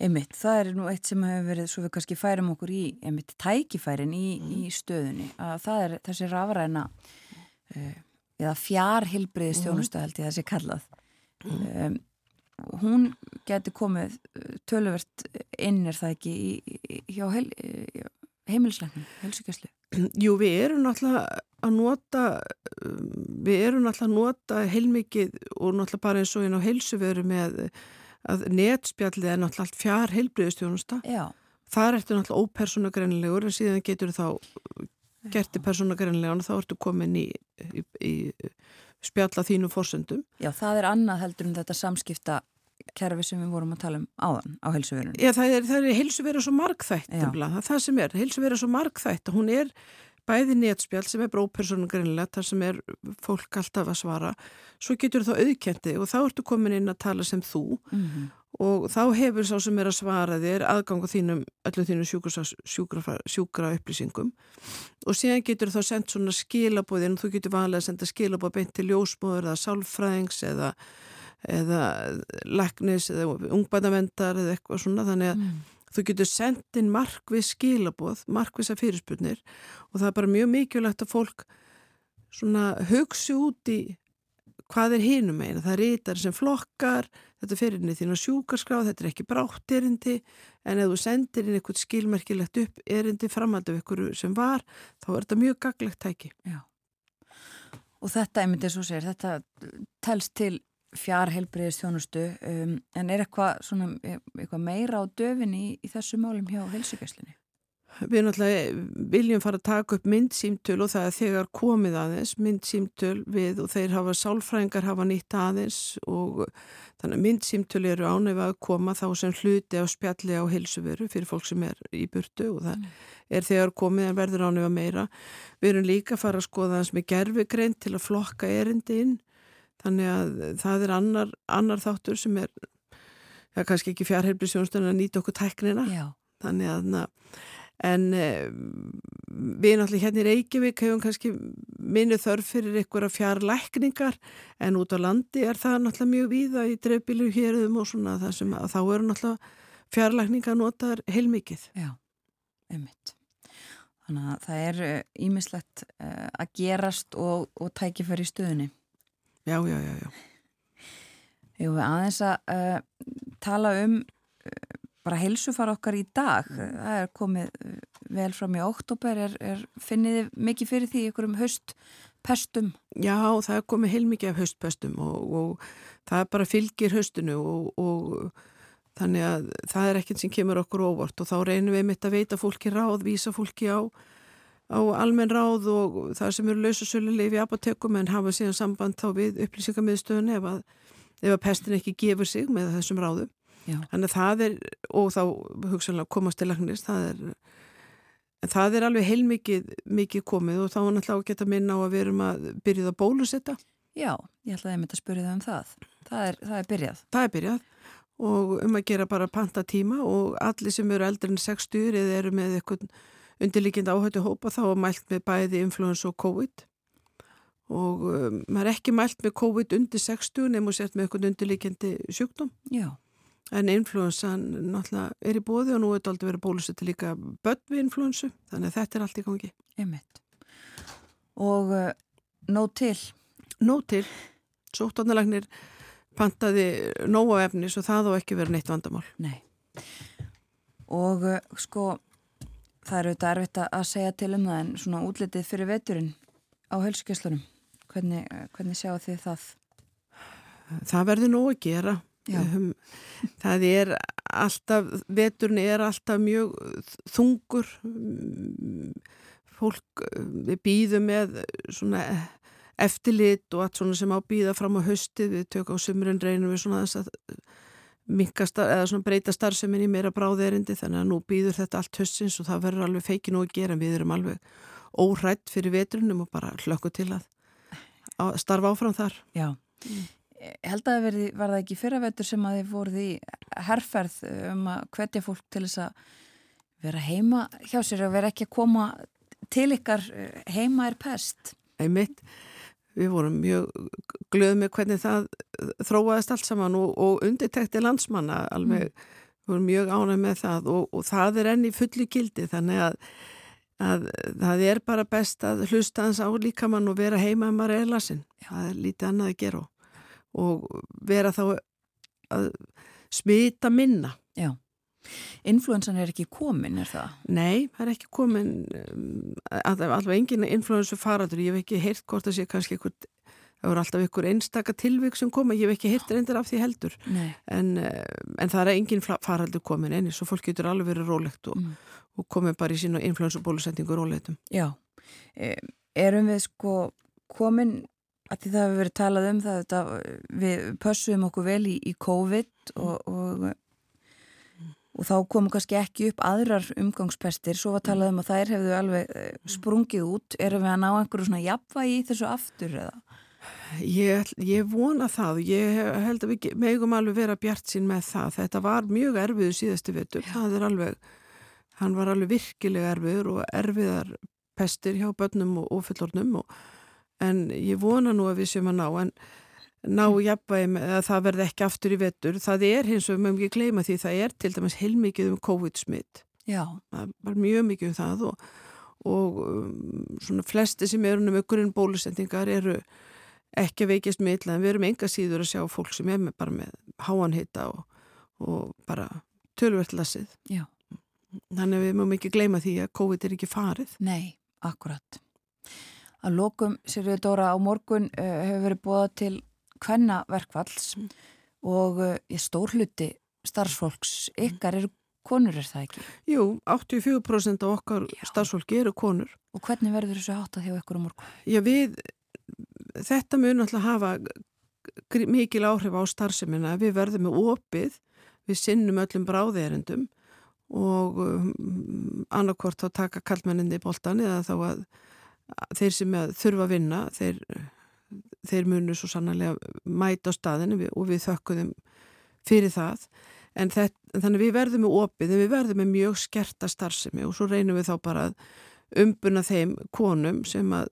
einmitt, það er nú eitt sem hefur verið, svo við kannski færum okkur í, einmitt, tækifærin í, mm. í stöðunni, að það er þessi rafræna uh, eða fjárhilbriði stjónustahælti mm. þessi kallað. Mm. Um, hún getur komið eh, töluvert innir það ekki í, í, hjá heil, heimilisleiknum, helsugjöslu. Jú, við erum náttúrulega að nota við erum náttúrulega að nota heilmikið og náttúrulega bara eins og einn á heilsuveru með að netspjallið er náttúrulega allt fjár heilbriðustjónusta það er eftir náttúrulega ópersonagrennilegur en síðan getur þá gert í persónagrennilega og þá ertu komin í, í, í spjalla þínu fórsöndum. Já, það er annað heldur en þetta samskipta kerfi sem við vorum að tala um áðan á helsuverunum. Já, það er, það er helsuveru svo markþætt það er það sem er, helsuveru svo markþætt hún er bæði nétspjál sem er brópersonum grinnlega þar sem er fólk alltaf að svara. Svo getur þá auðkendi og þá ertu komin inn að tala sem þú. Mm -hmm. og þá hefur sá sem er að svara þér aðgang á þínum, öllum þínum sjúkra, sjúkra, sjúkra upplýsingum og síðan getur þá sendt svona skilabóðin, þú getur vanlega að senda skilabóð beint til ljósmóður eða sálfræðings eða, eða leknis eða ungbændavendar eða eitthvað svona þannig að mm. Þú getur sendin markvið skilaboð, markviðsa fyrirspurnir og það er bara mjög mikilvægt að fólk hugsi út í hvað er hinum eina. Það rítar sem flokkar, þetta fyrir inn í þínu sjúkarskráð, þetta er ekki brátt erindi en ef þú sendir inn eitthvað skilmerkilegt upp erindi framhald af ykkur sem var, þá er þetta mjög gaglegt tæki. Já. Og þetta, ég myndi svo segir, þetta telst til fjarhelbriðist þjónustu um, en er eitthvað, svona, eitthvað meira á döfin í, í þessu málum hjá helsugjöslinni? Við náttúrulega viljum fara að taka upp myndsýmtöl og það er þegar komið aðeins myndsýmtöl við og þeir hafa sálfræðingar hafa nýtt aðeins og þannig að myndsýmtöl eru ánæfið að koma þá sem hluti á spjalli á helsuveru fyrir fólk sem er í burtu og það mm. er þegar komið en verður ánæfið meira. Við erum líka að fara að skoða þess með gerfugrein til að flokka erindi inn þannig að það er annar, annar þáttur sem er ja, kannski ekki fjárheilbrísjónstun að nýta okkur tæknina. Já. þannig að en e, við náttúrulega hérna í Reykjavík hefum kannski minni þörf fyrir einhverja fjárlækningar en út á landi er það náttúrulega mjög víða í dreifbílu hérðum og svona það sem að þá eru náttúrulega fjárlækningar notaður heilmikið. Já, einmitt. Þannig að það er ímislegt uh, uh, að gerast og, og tækifæri stöðunni Já, já, já, já. Jú, aðeins að uh, tala um uh, bara helsufar okkar í dag. Það er komið uh, vel fram í oktober. Er, er, finnið þið mikið fyrir því ykkur um höstpestum? Já, það er komið heilmikið af höstpestum og, og það er bara fylgir höstinu og, og þannig að það er ekkert sem kemur okkur óvart og þá reynum við mitt að veita fólki ráð, vísa fólki á á almenn ráð og það sem eru lausasöluleif í apotekum en hafa síðan samband þá við upplýsingamiðstöðun ef að, ef að pestin ekki gefur sig með þessum ráðum. Já. Þannig að það er, og þá hugsanlega komast til lagnist, það er, það er alveg heilmikið mikið komið og þá er náttúrulega að geta minna á að við erum að byrjuð að bólusetta. Já, ég ætlaði að mynda að spyrja það um það. Það er, það er byrjað. Það er byrjað og um að gera bara panta tíma og allir sem eru eldri en 60 eða eru með eitthvað undirlíkind áhættu hópa þá er mælt með bæði influensa og COVID. Og um, maður er ekki mælt með COVID undir 60 nefnum sért með eitthvað undirlíkindi sjúkdóm. Já. en influensan náttúrulega er í bóði og nú er þetta aldrei verið bólusettu líka börn við influensu þannig að þetta er allt í gangi. Einmitt. Og uh, nóg til? Nóg til. Sóttarnalagnir pantaði nóg á efni svo það á ekki verið neitt vandamál. Nei. Og uh, sko Það eru þetta erfitt að segja til um það en svona útlitið fyrir veturinn á helsukesslunum. Hvernig, hvernig sjáu þið það? Það verður nóg að gera. Um, það er alltaf, veturinn er alltaf mjög þungur. Fólk við býðum með svona eftirlit og allt svona sem á býða fram á höstið. Við tökum á sumrun reynum við svona þess að eða svona breyta starfseminni meira bráðerindi þannig að nú býður þetta allt höstins og það verður alveg feiki nú að gera. Við erum alveg óhrætt fyrir vetrunum og bara hlökku til að, að starfa áfram þar. Já, mm. held að verði, var það ekki fyrravetur sem að þið voruð í herrferð um að hvetja fólk til þess að vera heima hjá sér og vera ekki að koma til ykkar heima er pest Einmitt við vorum mjög glöð með hvernig það þróaðist allt saman og, og undirtekti landsmanna alveg, mm. við vorum mjög ánæg með það og, og það er enni fulli gildi þannig að, að það er bara best að hlusta hans á líkamann og vera heima að maður er lasin, það er lítið annað að gera og vera þá að smita minna. Já Influensan er ekki komin, er það? Nei, það er ekki komin um, allavega engin influensu faradur ég hef ekki heyrt hvort það sé kannski eitthvað, það voru alltaf einhver einstaka tilvík sem koma, ég hef ekki heyrt reyndir af því heldur. En, eh, en það er engin faraldur komin enni, svo fólk getur alveg verið rólegt og, mm. og komið bara í sína influensu bólusendingu rólegtum Já, e, erum við sko komin að því það hefur verið talað um það við pössum okkur vel í, í COVID og, og og þá komu kannski ekki upp aðrar umgangspestir, svo var talað um að þær hefðu alveg eh, sprungið út. Erum við að ná einhverju svona jafnvægi í þessu aftur eða? Ég, ég vona það, ég held að við megum alveg vera bjart sín með það. Þetta var mjög erfiðu síðastu vettur það er alveg, hann var alveg virkilega erfiður og erfiðar pestir hjá börnum og ofullornum en ég vona nú að við séum að ná. En ná jafnvægum að það verði ekki aftur í vettur. Það er hins vegar, mögum ekki gleyma því, það er til dæmis heilmikið um COVID-smitt. Já. Það var mjög mikið um það og, og um, svona flesti sem eru með grunn bólusendingar eru ekki veikist miðla en við erum enga síður að sjá fólk sem er með, bara með háanhita og, og bara tölvert lasið. Já. Þannig að við mögum ekki gleyma því að COVID er ekki farið. Nei, akkurat. Að lokum, Sirrið Dóra, á morgun uh, hefur verið búið til hvenna verkvalls mm. og uh, ég stór hluti starfsfólks ykkar eru konur er það ekki? Jú, 84% af okkar Já. starfsfólki eru konur. Og hvernig verður þessu hátta þjá ykkur um morgun? Já, við, þetta mun alltaf hafa mikil áhrif á starfseminna. Við verðum með opið, við sinnum öllum bráðeirendum og um, annarkort þá taka kallmenninni í boltan eða þá að þeir sem þurfa að vinna, þeir þeir munu svo sannlega mæta á staðinu og við þökkum fyrir það en það, þannig við verðum með opið en við verðum með mjög skerta starfsemi og svo reynum við þá bara að umbuna þeim konum sem að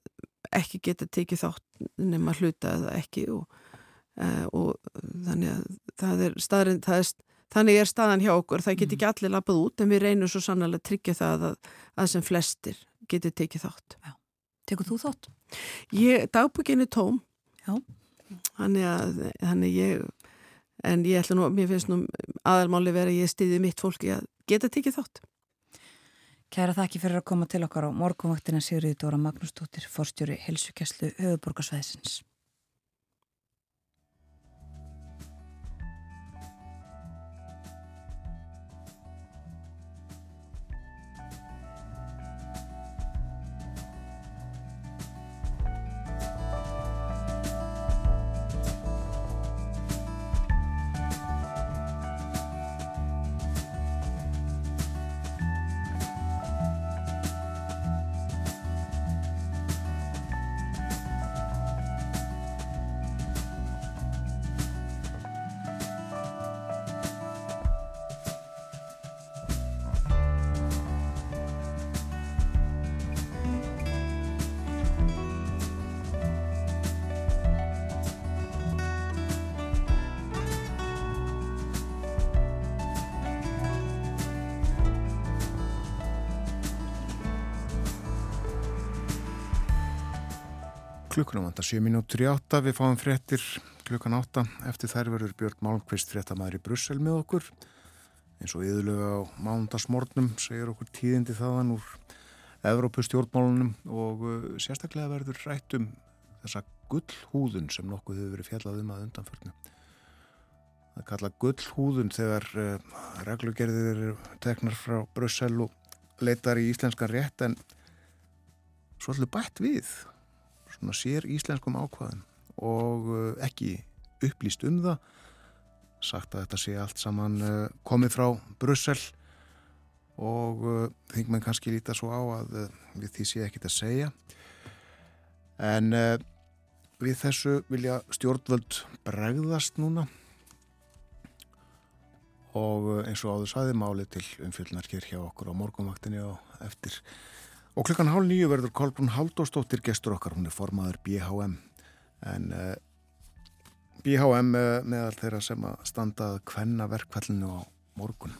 ekki geta tekið þátt nema hluta eða ekki og, uh, og þannig að það er staðrind, það er Þannig er staðan hjá okkur, það getur ekki mm. allir lappað út en við reynum svo sannlega að tryggja það að, að sem flestir getur tekið þátt. Já. Tekur þú þátt? Ég, dagbúkinni tóm. Þannig að, þannig ég, en ég ætla nú, mér finnst nú aðalmáli verið að ég stiði mitt fólki að geta tikið þátt. Kæra þakki fyrir að koma til okkar á morgunvaktina Sigriði Dóra Magnúsdóttir, forstjóri Helsukesslu höfuborgarsvæðisins. Klukkunum vantar 7 minútur í 8 við fáum fréttir klukkan 8 eftir þær verður Björn Malmqvist fréttamaður í Brussel með okkur. Eins og yðurlega á mándagsmórnum segir okkur tíðindi þaðan úr Evrópustjórnmálunum og uh, sérstaklega verður rætt um þessa gullhúðun sem nokkuð hefur verið fjallað um að undanförnu. Það kalla gullhúðun þegar uh, reglugerðir eru teknar frá Brussel og leitar í íslenskan rétt en svolítið bætt við svona sér íslenskum ákvaðum og uh, ekki upplýst um það. Sagt að þetta sé allt saman uh, komið frá Brussel og uh, þing mann kannski líta svo á að við því sé ekkit að segja. En við þessu vilja stjórnvöld bregðast núna og eins og áður saði máli til umfylgnar hér hjá okkur á morgunvaktinni og eftir Og klukkan hálf nýju verður Kolbrún Haldóstóttir gestur okkar, hún er formaður BHM en uh, eh, BHM uh, eh, meðal þeirra sem að standað hvenna verkfallinu á morgun.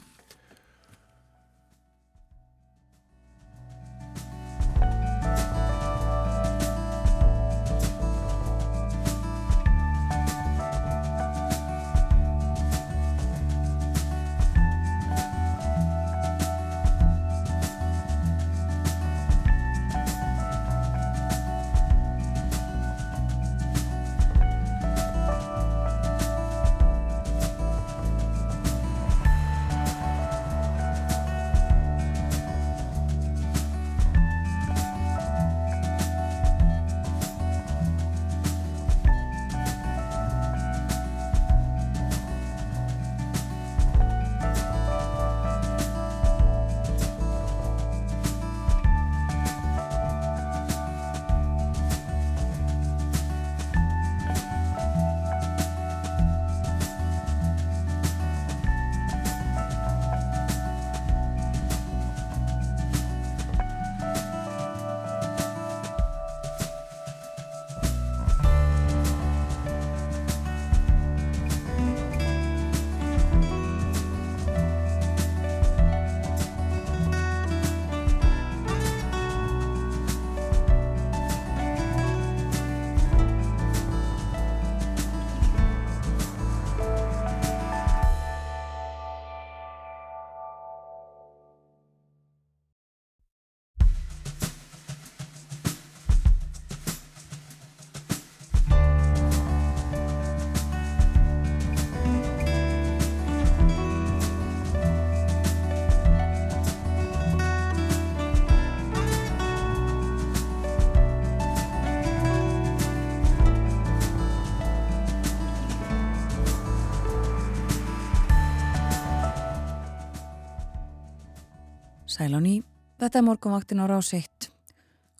Sæl á ný, þetta er morgunvaktin á rás 1.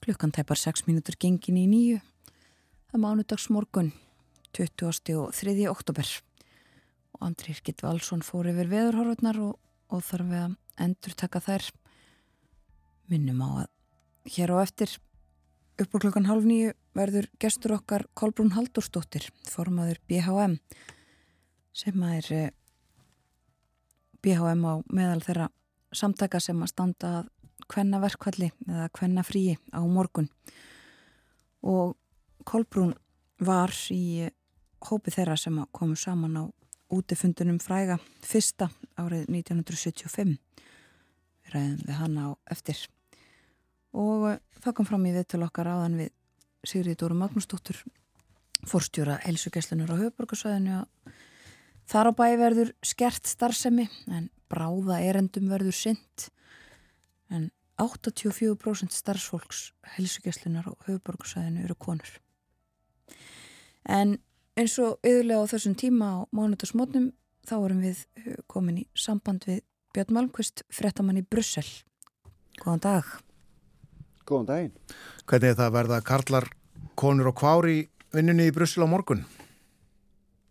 Klukkan tæpar 6 mínútur gengin í nýju. Það er mánudags morgun, 20. og 3. oktober. Og Andri Irkitt Valsson fór yfir veðurhorfurnar og, og þarf við að endur taka þær. Minnum á að hér á eftir upp á klukkan halv nýju verður gestur okkar Kolbrún Haldurstóttir, formaður BHM, sem er eh, BHM á meðal þeirra samtaka sem að standa að hvenna verkvalli eða hvenna fríi á morgun. Og Kolbrún var í hópi þeirra sem komu saman á útifundunum fræga fyrsta árið 1975 við ræðum við hana á eftir. Og það kom fram í viðtölu okkar áðan við Sigriði Dóru Magnúsdóttur fórstjóra helsugeslunar á höfuborgarsvæðinu þar á bæ verður skert starfsemi en bráða erendum verður synd en 84% starfsfólks helsugjastlunar og höfuborgarsæðinu eru konur. En eins og yðurlega á þessum tíma á mánudagsmótnum þá erum við komin í samband við Björn Malmqvist, frettamann í Brussel. Góðan dag. Góðan daginn. Hvernig er það að verða karlar, konur og kvári vinnunni í Brussel á morgun?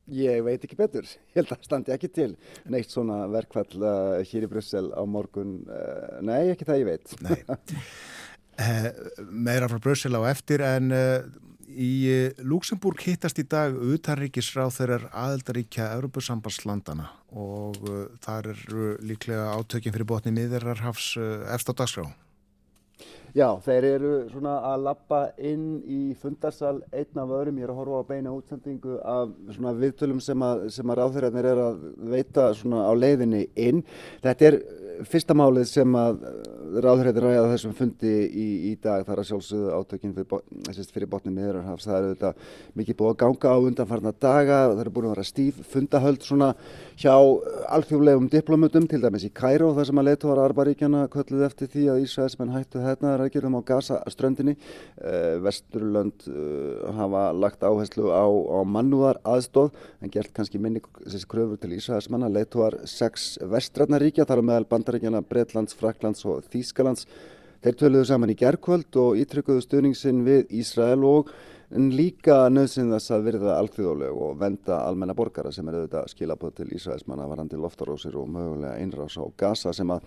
Ég veit ekki betur, ég held að standi ekki til neitt svona verkfall uh, hér í Bryssel á morgun, uh, nei ekki það ég veit. Nei, eh, meira frá Bryssel á eftir en uh, í Luxemburg hittast í dag utanríkisráð þeirrar aðeldaríkja Európusambandslandana og þar eru líklega átökjum fyrir botni miðurarhafs eftir á dagskrá. Já, þeir eru svona að lappa inn í fundarsal einn af öðrum. Ég er að horfa á beina útsendingu af svona viðtölum sem að, að ráðherjarnir er að veita svona á leiðinni inn. Þetta er fyrsta málið sem að ráðhrættir ræða þessum fundi í, í dag þar að sjálfsögðu átökinn fyrir, fyrir botnið miðurarhafs. Það eru þetta mikið búið að ganga á undanfarna daga það eru búin að vera stíf fundahöld svona hjá alþjóðlegum diplomatum til dæmis í Kæró þar sem að leituar Arbaríkjana kölluð eftir því að Ísraelsmenn hættu hérna rækjum á Gaza-ströndinni. Uh, Vesturlönd uh, hafa lagt áherslu á, á mannúðar aðstóð en gert kannski minni kröfur til Ísraelsmanna leituar sex vestrætnaríkja þar á meðal bandaríkjana Breitlands, Fraklands og Þýskalands. Þeir töluðu saman í gerðkvöld og ítrykkuðu stuðningsinn við Ísrael og en líka nöðsinn þess að virða alþjóðleg og venda almenna borgara sem er auðvitað skilabóð til Ísraelsmanna varandi loftarósir og mögulega einrás á Gaza sem að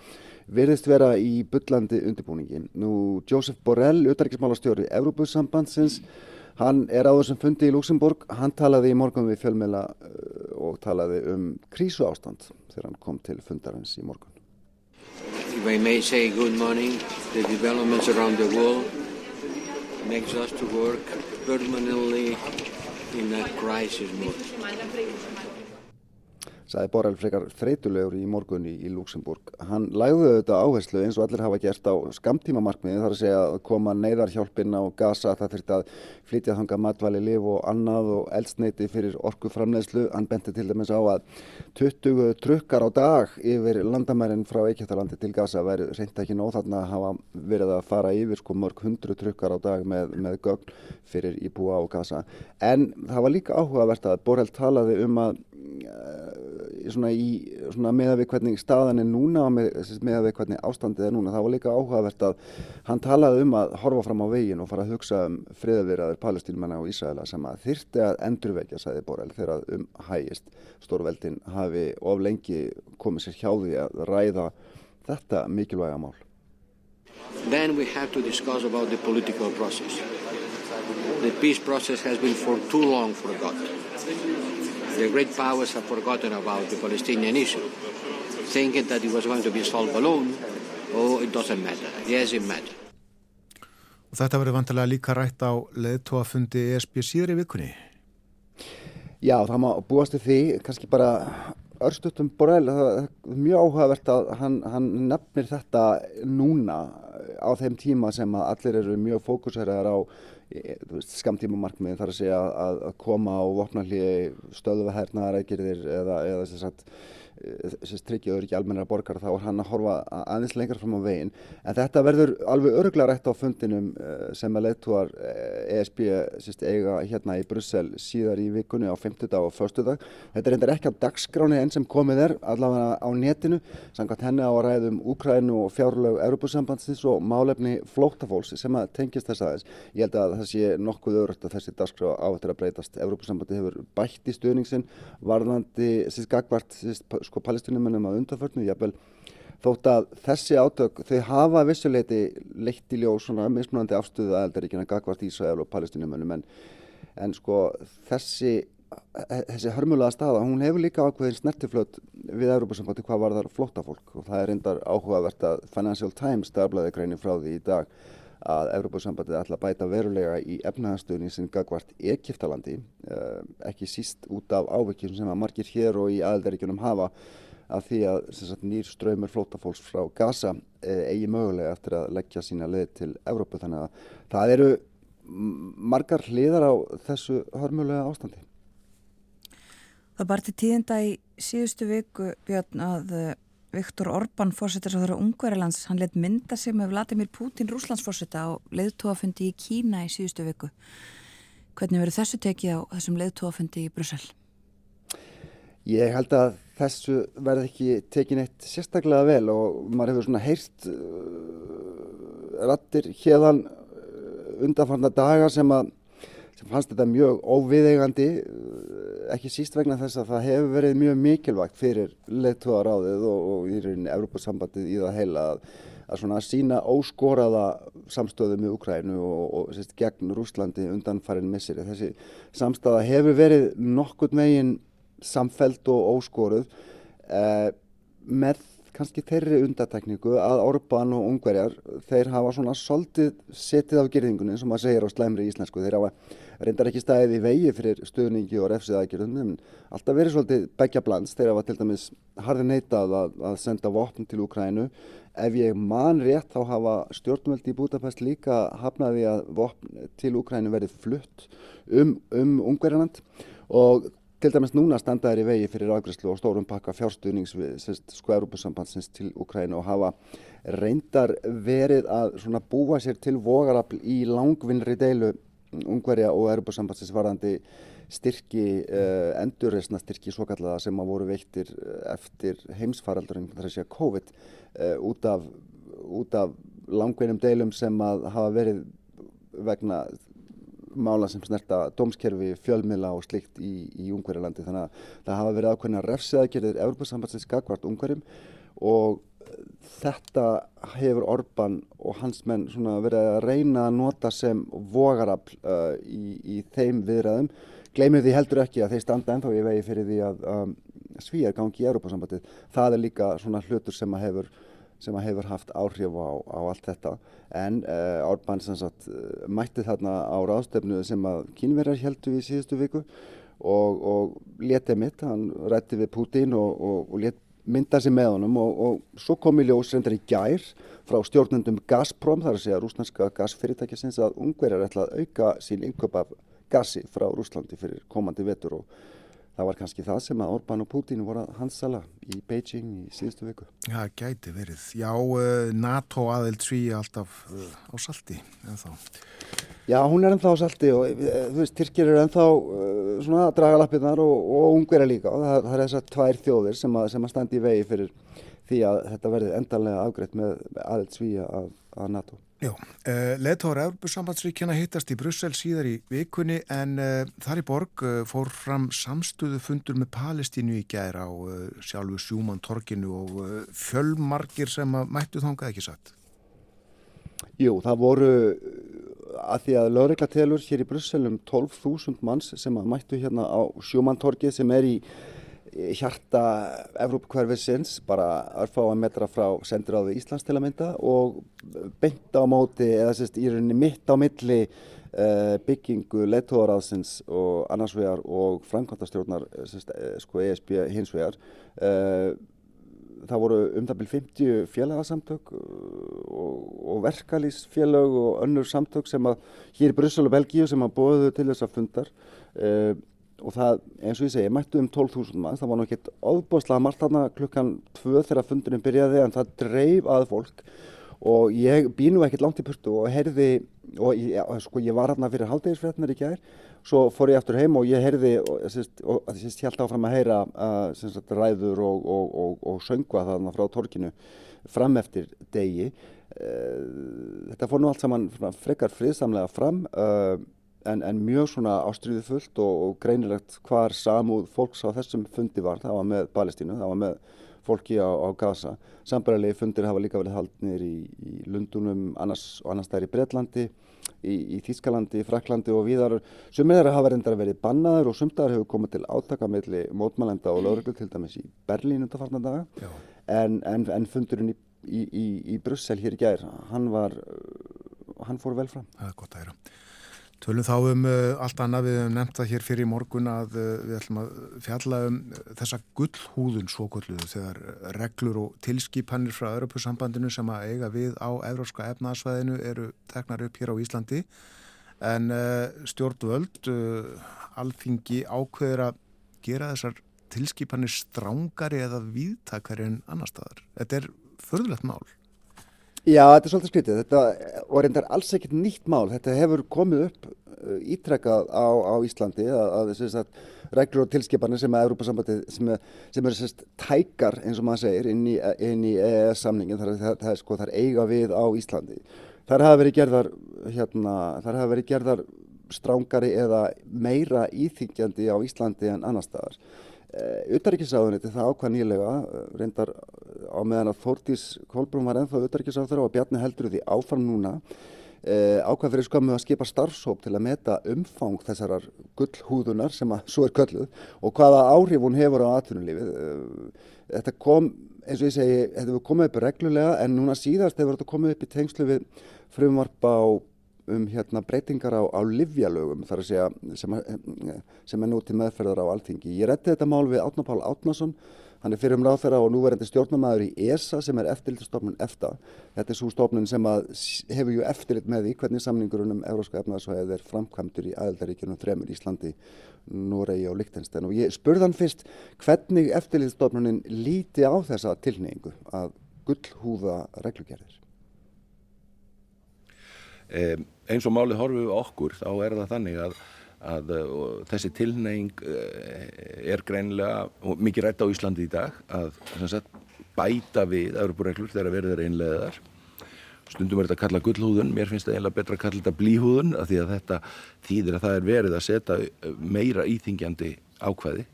virðist vera í byllandi undirbúningi. Nú Jósef Borrell, utarriksmálastjóri Európusambandsins, hann er á þessum fundi í Luxemburg, hann talaði í morgun við fjölmela uh, og talaði um krísu ástand þegar hann kom til fundarins í morgun. if I may say good morning, the developments around the world makes us to work permanently in a crisis mode. Sagði Borrell frekar þreytulegur í morgun í, í Luxemburg. Hann lægði auðvitað áherslu eins og allir hafa gert á skamtímamarkmiði þar að segja að koma neyðarhjálpin á gasa, það þurfti að flytja þanga matvæli, liv og annað og eldsneiti fyrir orkuframlegslu. Hann benti til dæmis á að 20 trukkar á dag yfir landamærin frá Eikjöftalandi til gasa væri reynd ekki nóð þarna að hafa verið að fara yfir sko mörg hundru trukkar á dag með, með gögn fyrir íbúa á gasa. En það var líka áhugavert að Borrell talaði um að svona í svona meða við hvernig staðan er núna og með, meða við hvernig ástandið er núna það var líka áhugavert að hann talaði um að horfa fram á veginn og fara að hugsa um friðaviraður palestínmanna og Ísraela sem að þyrti að endurvekja sæði Borrell þegar um hægist stórveldin hafi of lengi komið sér hjá því að ræða þetta mikilvæga mál Then we have to discuss about the political process. The peace process has been for too long forgotten. The great powers have forgotten about the Palestinian issue, thinking that it was going to be solved alone. Oh, it doesn't matter. Yes, it matters. Og þetta verður vantilega líka rætt á leðtóafundi ESB síður í vikunni? Já, það má búast til því, kannski bara örstutum Borrell, það er mjög áhugavert að hann, hann nefnir þetta núna á þeim tíma sem að allir eru mjög fókuseraðar á skamtímamarkmið þar að segja að, að koma á vopnarlíði stöðu við hernaðarækirðir eða, eða sagt, tryggja öryggi almenna borgar þá er hann að horfa aðeins lengra fram á veginn. En þetta verður alveg öruglega rætt á fundinum sem að leittuar ESB sérst, eiga hérna í Brussel síðar í vikunni á 50 dag og 1. dag þetta er endur ekki á dagskráni enn sem komið er allavega á netinu. Samkvæmt henni á að ræðum Úkrænu og fjárlög Europasambandsins og málefni flóttafólks sem að tengist þess aðeins. Ég held að það sé nokkuð örugt að þessi dagskrá á þetta að breytast. Europasambandi hefur bætt í stuðningsin varðandi sérst gagvart sko palestinumennum að undarförnu, jábel þótt að þessi átök, þau hafa vissuleiti leitt í ljós svona mismunandi afstöðu aðeldaríkina gagvart Ísrael og palestinumennum en, en sko þessi þessi hörmulega staða, hún hefur líka ákveðin snertiflöt við Európa-sambandi hvað var þar flóttafólk og það er reyndar áhugavert að Financial Times staflaði greini frá því í dag að Európa-sambandið ætla að bæta verulega í efnaðarstöðunni sem gagvart Egiptalandi, eh, ekki síst út af ávikjum sem að margir hér og í aðeldaríkjunum hafa af því að sagt, nýr ströymur flótafólks frá Gaza eh, eigi mögulega eftir að leggja sína leið til Európu þannig að það eru margar hliðar á þessu hörmulega ástandi. Það bar til tíðenda í síðustu viku Björn að eh, Viktor Orbán þar á Ungverilands, hann let mynda sig með Vladimir Putin Rúslandsfórseta á leiðtóafundi í Kína í síðustu viku. Hvernig verður þessu tekið á þessum leiðtóafundi í Brussel? Ég held að þessu verði ekki tekið neitt sérstaklega vel og maður hefur svona heyrt uh, rattir hérðan uh, undanfarnar dagar sem að fannst þetta mjög óviðeigandi ekki síst vegna þess að það hefur verið mjög mikilvægt fyrir leittóðaráðið og, og í rauninni Európa-sambandið í það heila að, að svona sína óskoraða samstöðu með Ukrænu og, og sérst, gegn Rúslandi undan farin missiri. Þessi samstöða hefur verið nokkurt megin samfelt og óskoruð eh, með kannski þeirri undatekningu að Orban og Ungverjar þeir hafa svona soldið setið á gerðingunni sem maður segir á slæmri íslensku þeir hafa reyndar ekki stæðið í vegi fyrir stuðningi og refsið aðgerðum en alltaf verið svolítið begja blands. Þeir hafa til dæmis harði neitað að, að senda vopn til Ukrænu ef ég man rétt þá hafa stjórnveldi í Budapest líka hafnaði að vopn til Ukrænu verið flutt um, um Ungverjarland og til dæmis núna standa þær í vegi fyrir ágræslu og stórum pakka fjárstuðnings sko Európusambandsins til Ukrænu og hafa reyndar verið að búa sér til vogarafl í langvinnri deilu Ungverja og Európusambandsins varðandi styrki, uh, endurreysna styrki svo kallaða sem að voru veittir eh, eftir heimsfaraldurinn þar að COVID uh, út af, af langvinnum deilum sem að hafa verið vegna mála sem snerta dómskerfi, fjölmila og slikt í, í Ungverjalandi. Þannig að það hafa verið ákveðna refsiðaðgerðir Európa-sambandsins gagvart Ungverjum og þetta hefur Orban og hans menn verið að reyna að nota sem vogarafl uh, í, í þeim viðræðum. Gleimir því heldur ekki að þeir standa ennþá í vegi fyrir því að um, svíjar gangi í Európa-sambandið. Það er líka svona hlutur sem að hefur sem að hefur haft áhrif á, á allt þetta en uh, Orbán sem sagt uh, mætti þarna á ráðstefnu sem að kynverjar heldu í síðustu viku og, og letið mitt, hann rætti við Putin og, og, og let mynda sig með honum og svo kom í ljós reyndar í gær frá stjórnendum Gazprom, þar að segja rúsnarska gasfyrirtækja að ungverjar ætla að auka sín inköp af gasi frá Rúslandi fyrir komandi vetur og það var kannski það sem að Orbán og Putin voru að hansala í Beijing í síðustu viku. Já, gæti verið. Já, uh, NATO aðild sví alltaf uh, á salti, en þá. Já, hún er ennþá á salti og uh, þú veist, Tyrkir eru ennþá svona að draga lappirnar og, og ungverja líka og það, það er þessar tvær þjóðir sem að, sem að standi í vegi fyrir því að þetta verði endanlega afgreitt með aðild sví að, að NATO. Já, uh, leðtóra Európusambandsríkjana hittast í Brussel síðar í vikunni en uh, þar í borg uh, fór fram samstöðu fundur með Palestínu í gæra á sjálfu Sjúman torkinu og fjölmarkir sem mættu þangað ekki satt. Jú, það voru að því að lögreglatelur hér í Brussel um 12.000 manns sem mættu hérna á Sjúman torkið sem er í hjarta Evrópakverfisins bara örfá að metra frá sendiráði Íslands til að mynda og beint á móti eða sérst í rauninni mitt á milli uh, byggingu leittóðaráðsins og annarsvegar og framkvæmtastjórnar uh, sko ESB hinsvegar uh, það voru um það byrjum 50 félagasamtök og, og verkalýsfélag og önnur samtök sem að hér í Bryssel og Belgíu sem að bóðu til þessa fundar og það, eins og ég segi, mættu um 12.000 manns, það var náttúrulega ekkert óbúslega margt þarna klukkan 2 þegar fundurinn byrjaði en það dreif að fólk og ég býnu ekkert langt í purtu og heyrði, og ég, sko, ég var hérna fyrir haldegisfrétnar í gær, svo fór ég aftur heim og ég heyrði, og ég held áfram að heyra uh, sagt, ræður og, og, og, og söngva þarna frá torkinu fram eftir degi. Uh, þetta fór nú allt saman frekar friðsamlega fram. Uh, en, en mjög svona ástriðu fullt og, og greinilegt hvar samúð fólks á þessum fundi var, það var með Palestínu, það var með fólki á, á Gaza. Sambaralegi fundir hafa líka verið haldnir í, í Lundunum annars, og annars þær í Breitlandi, í, í Þískalandi, Fraklandi og víðar. Sumir þeirra hafa reyndar verið bannaður og sumtaðar hefur komið til átakamelli mótmælenda og lögreglu til dæmis í Berlín undarfarnar daga. En, en, en fundurinn í, í Brussel hér í gær, hann var, hann fór vel fram. Það er gott að heyra. Tölum þá um uh, allt annað, við hefum nefnt það hér fyrir í morgun að uh, við ætlum að fjalla um þessa gullhúðun svo gulluðu þegar reglur og tilskipanir frá Europasambandinu sem að eiga við á Evróska efnaðsvæðinu eru teknar upp hér á Íslandi en uh, stjórnvöld, alþingi ákveður að gera þessar tilskipanir strángari eða viðtakari en annar staðar. Þetta er förðulegt mál. Já, þetta er svolítið skritið. Þetta var reyndar alls ekkert nýtt mál. Þetta hefur komið upp uh, ítrekkað á, á Íslandi að, að, að reglur og tilskipanir sem að Európa-sambandið sem, sem eru tækar eins og maður segir inn í, í EES-samningin þar, það, það, sko, það er eiga við á Íslandi. Þar hafa verið gerðar, hérna, þar hafa verið gerðar strángari eða meira íþingjandi á Íslandi en annar staðar. Uttaríkisáðuniti það ákvað nýlega eh, reyndar á meðan að Þórtís Kolbrún var ennþá uttaríkisáður og Bjarni heldur því áfram núna eh, ákvað fyrir skömmu að skipa starfsóp til að meta umfang þessarar gullhúðunar sem að svo er kölluð og hvaða áhrif hún hefur á atvinnulífið. Eh, þetta kom, eins og ég segi, þetta hefur komið upp reglulega en núna síðast hefur þetta komið upp í tengslu við frumvarp á um hérna, breytingar á, á livjalögum þar að segja sem, sem er nú til meðferðar á alþingi. Ég rétti þetta mál við Átna Pál Átnason, hann er fyrir um ráðferða og núverandi stjórnamaður í ESA sem er eftirlitstofnun EFTA. Þetta er svo stofnun sem hefur ju eftirlit með því hvernig samningurinn um Európska efnaðsvæðið er framkvæmdur í aðeldaríkjunum þremur Íslandi, Noregi og Lichtenstein. Og ég spurðan fyrst hvernig eftirlitstofnunin líti á þessa tilneyingu að gullhúða reglugerðir. Um, eins og málið horfið við okkur þá er það þannig að, að þessi tilneying er greinilega, og mikið rætt á Íslandi í dag, að sagt, bæta við Európureglur þegar verður einlegaðar. Stundum er þetta að kalla gullhúðun, mér finnst það eiginlega betra að kalla þetta blíhúðun af því að þetta þýðir að það er verið að setja meira íþingjandi ákvæði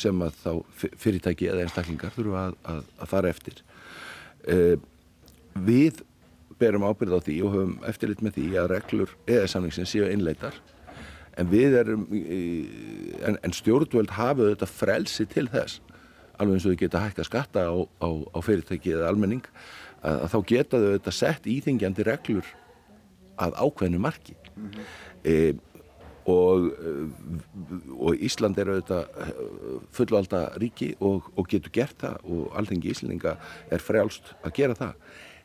sem að þá fyrirtæki eða einstaklingar þurfa að, að, að fara eftir. Við berum ábyrð á því og höfum eftirlit með því að reglur eða samlingsinn séu innleitar en við erum en, en stjórnvöld hafa þetta frelsi til þess alveg eins og þau geta hægt að skatta á, á, á fyrirtæki eða almenning að, að þá geta þau þetta sett íþingjandi reglur að ákveðinu marki. Mm -hmm. e, og, og Ísland er auðvitað fullvalda ríki og, og getur gert það og alltingi Íslandinga er frjálst að gera það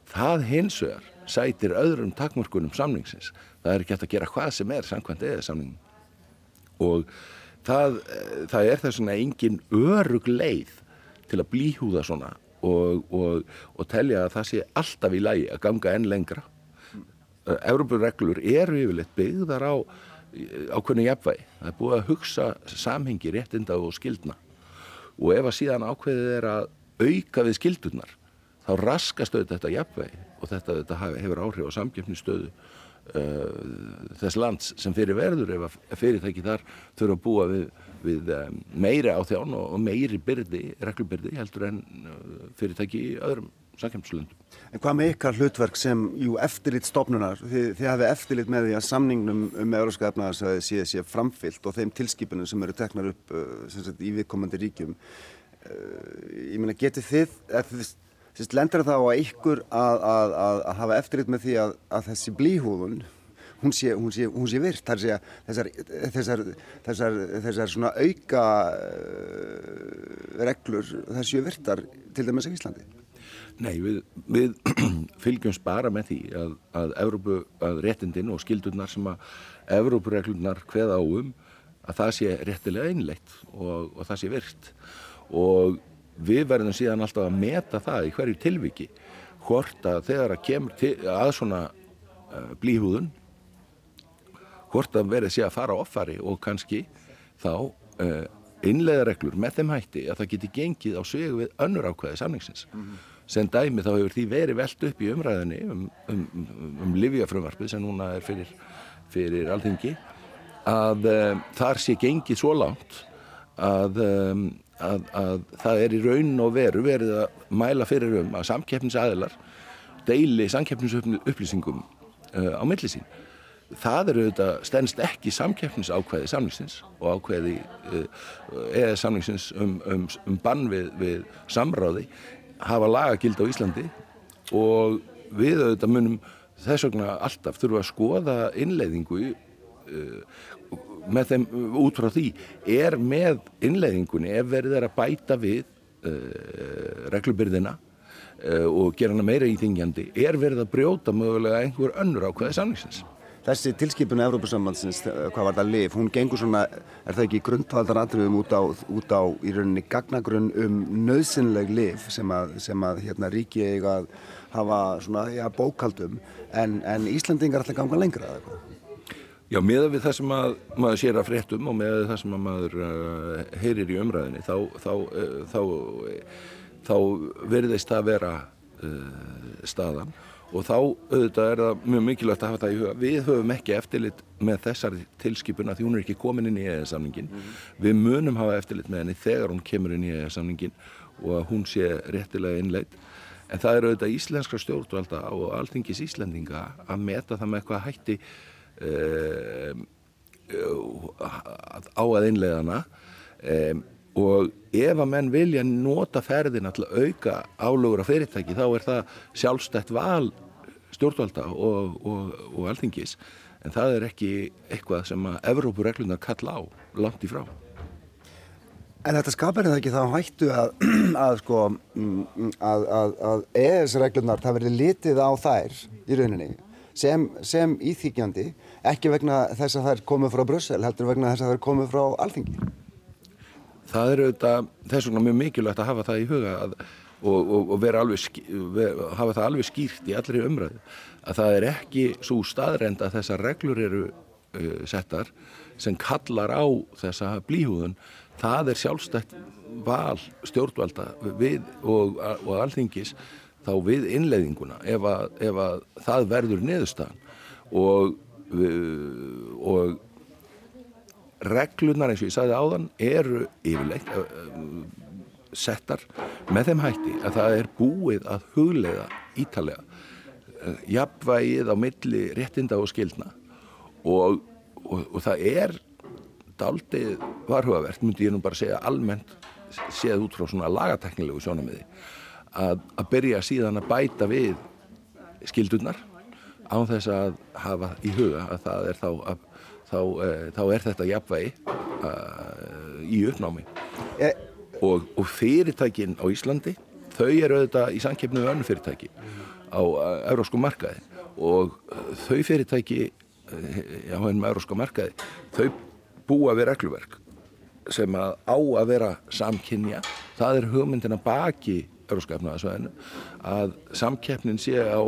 Það hins vegar sætir öðrum takmörkunum samningsins. Það er ekki hægt að gera hvað sem er samkvæmt eða samningin. Og það, eh, það er þess vegna engin örug leið til að blíhúða svona og, og, og telja að það sé alltaf í lægi að ganga enn lengra. Európareglur eru yfirleitt byggðar á ákveðinu jafnvægi. Það er búið að hugsa samhengi réttinda og skildna. Og ef að síðan ákveðið er að auka við skildurnar þá raskast auðvitað þetta jafnvegi og þetta, þetta hefur áhrif á samgefnistöðu uh, þess lands sem fyrir verður ef að fyrirtæki þar þurfa að búa við, við um, meiri á þján og, meiri byrdi, reglubyrdi heldur en uh, fyrirtæki í öðrum samkefnislöndum. En hvað með ykkar hlutverk sem, jú, eftirlit stofnunar, þið, þið hafið eftirlit með því að samningnum um európska efnaðarsæði sé, sé framfyllt og þeim tilskipunum sem eru teknar upp uh, sagt, í viðkomandi ríkjum. Uh, ég meina, getið þið, þið Sérst, lendur það á ykkur að, að, að, að hafa eftirlit með því að þessi blíhúðun, hún sé, hún sé, hún sé virt, þar sé að þessar, þessar, þessar, þessar svona auka uh, reglur, það séu virtar til dæmis í Íslandi? Nei, við, við fylgjumst bara með því að, að, Evrópu, að réttindin og skildurnar sem að Evrópureglunar hveða áum að það sé réttilega einleitt og, og það sé virkt og við verðum síðan alltaf að meta það í hverju tilviki hvort að þegar að kemur til, að svona uh, blíhúðun hvort að verið sé að fara offari og kannski þá uh, innlega reglur með þeim hætti að það geti gengið á svegu við önnur ákvæði samningsins. Mm -hmm sem dæmi þá hefur því verið veld upp í umræðinni um, um, um, um livjafrömmarpið sem núna er fyrir, fyrir alþingi að um, þar sé gengið svo langt að, að, að það er í raunin og veru verið að mæla fyrir um að samkeppnisaðilar deili samkeppnisupplýsingum uh, á millisín. Það eru þetta stennst ekki samkeppnisákvæði samlingsins og ákvæði uh, eða samlingsins um, um bann við, við samráði hafa lagagild á Íslandi og við auðvitað munum þess vegna alltaf þurfa að skoða innleiðingu uh, með þeim út frá því er með innleiðingunni ef er að bæta við uh, reglubyrðina uh, og gera hana meira íþingjandi er verið að brjóta mögulega einhver önnur ákveði samlingsins Þessi tilskipinu Európa-sambandsins, eh, hvað var það lif, hún gengur svona, er það ekki grundvaldar atriðum út á, út á í rauninni gagnagrunn um nöðsynleg lif sem að, sem að hérna, ríki eiga að hafa svona, já, bókaldum, en, en Íslandingar ætla að ganga lengra eða eitthvað? Já, meða við það sem að maður sér að fréttum og meða við það sem að maður uh, heyrir í umræðinni, þá, þá, uh, þá, þá, þá verðist það að vera uh, staðan. Og þá auðvitað er það mjög mikilvægt að hafa það í huga. Við höfum ekki eftirlit með þessari tilskipuna því hún er ekki komin inn í EES-samningin mm -hmm. við munum hafa eftirlit með henni þegar hún kemur inn í EES-samningin og að hún sé réttilega innleitt en það er auðvitað íslenskra stjórnvalda og alltingis íslendinga að meta það með eitthvað hætti uh, á að innleiðana um, og ef að menn vilja nota ferðina til að auka álögur á fyrirtæki þá er það sjálfstætt val stjórnvalda og, og, og alþingis. En það er ekki eitthvað sem að Evrópureglunar kalla á langt í frá. En þetta skapar þetta ekki þá hættu að, að, sko, mm, að, að EES-reglunar, það verður litið á þær í rauninni sem, sem íþýkjandi, ekki vegna þess að þær komið frá Brussel, heldur vegna þess að þær komið frá alþingi. Það er auðvitað þess vegna mjög mikilvægt að hafa það í huga að og, og, og alveg, hafa það alveg skýrt í allri umræðu að það er ekki svo staðrend að þessar reglur eru uh, settar sem kallar á þessa blíhúðun það er sjálfstætt val stjórnvalda við og, og alþingis þá við innleiðinguna ef að, ef að það verður neðustan og, og reglunar eins og ég sagði áðan eru yfirleitt settar með þeim hætti að það er búið að huglega ítalega uh, jafnvægið á milli réttinda og skildna og, og, og það er daldið varhugavert, myndi ég nú bara segja almennt séð út frá svona lagateknilegu sjónamiði að, að byrja síðan að bæta við skildurnar á þess að hafa í huga að það er þá að, þá, e, þá er þetta jafnvægi uh, í uppnámi. E og, og fyrirtækin á Íslandi þau eru auðvitað í samkeppnu með önnu fyrirtæki á eurósku markaði. Og þau fyrirtæki á hennum eurósku markaði þau búa við regluverk sem að á að vera samkynja. Það er hugmyndina baki eurósku efnaðasvæðinu að samkeppnin sé á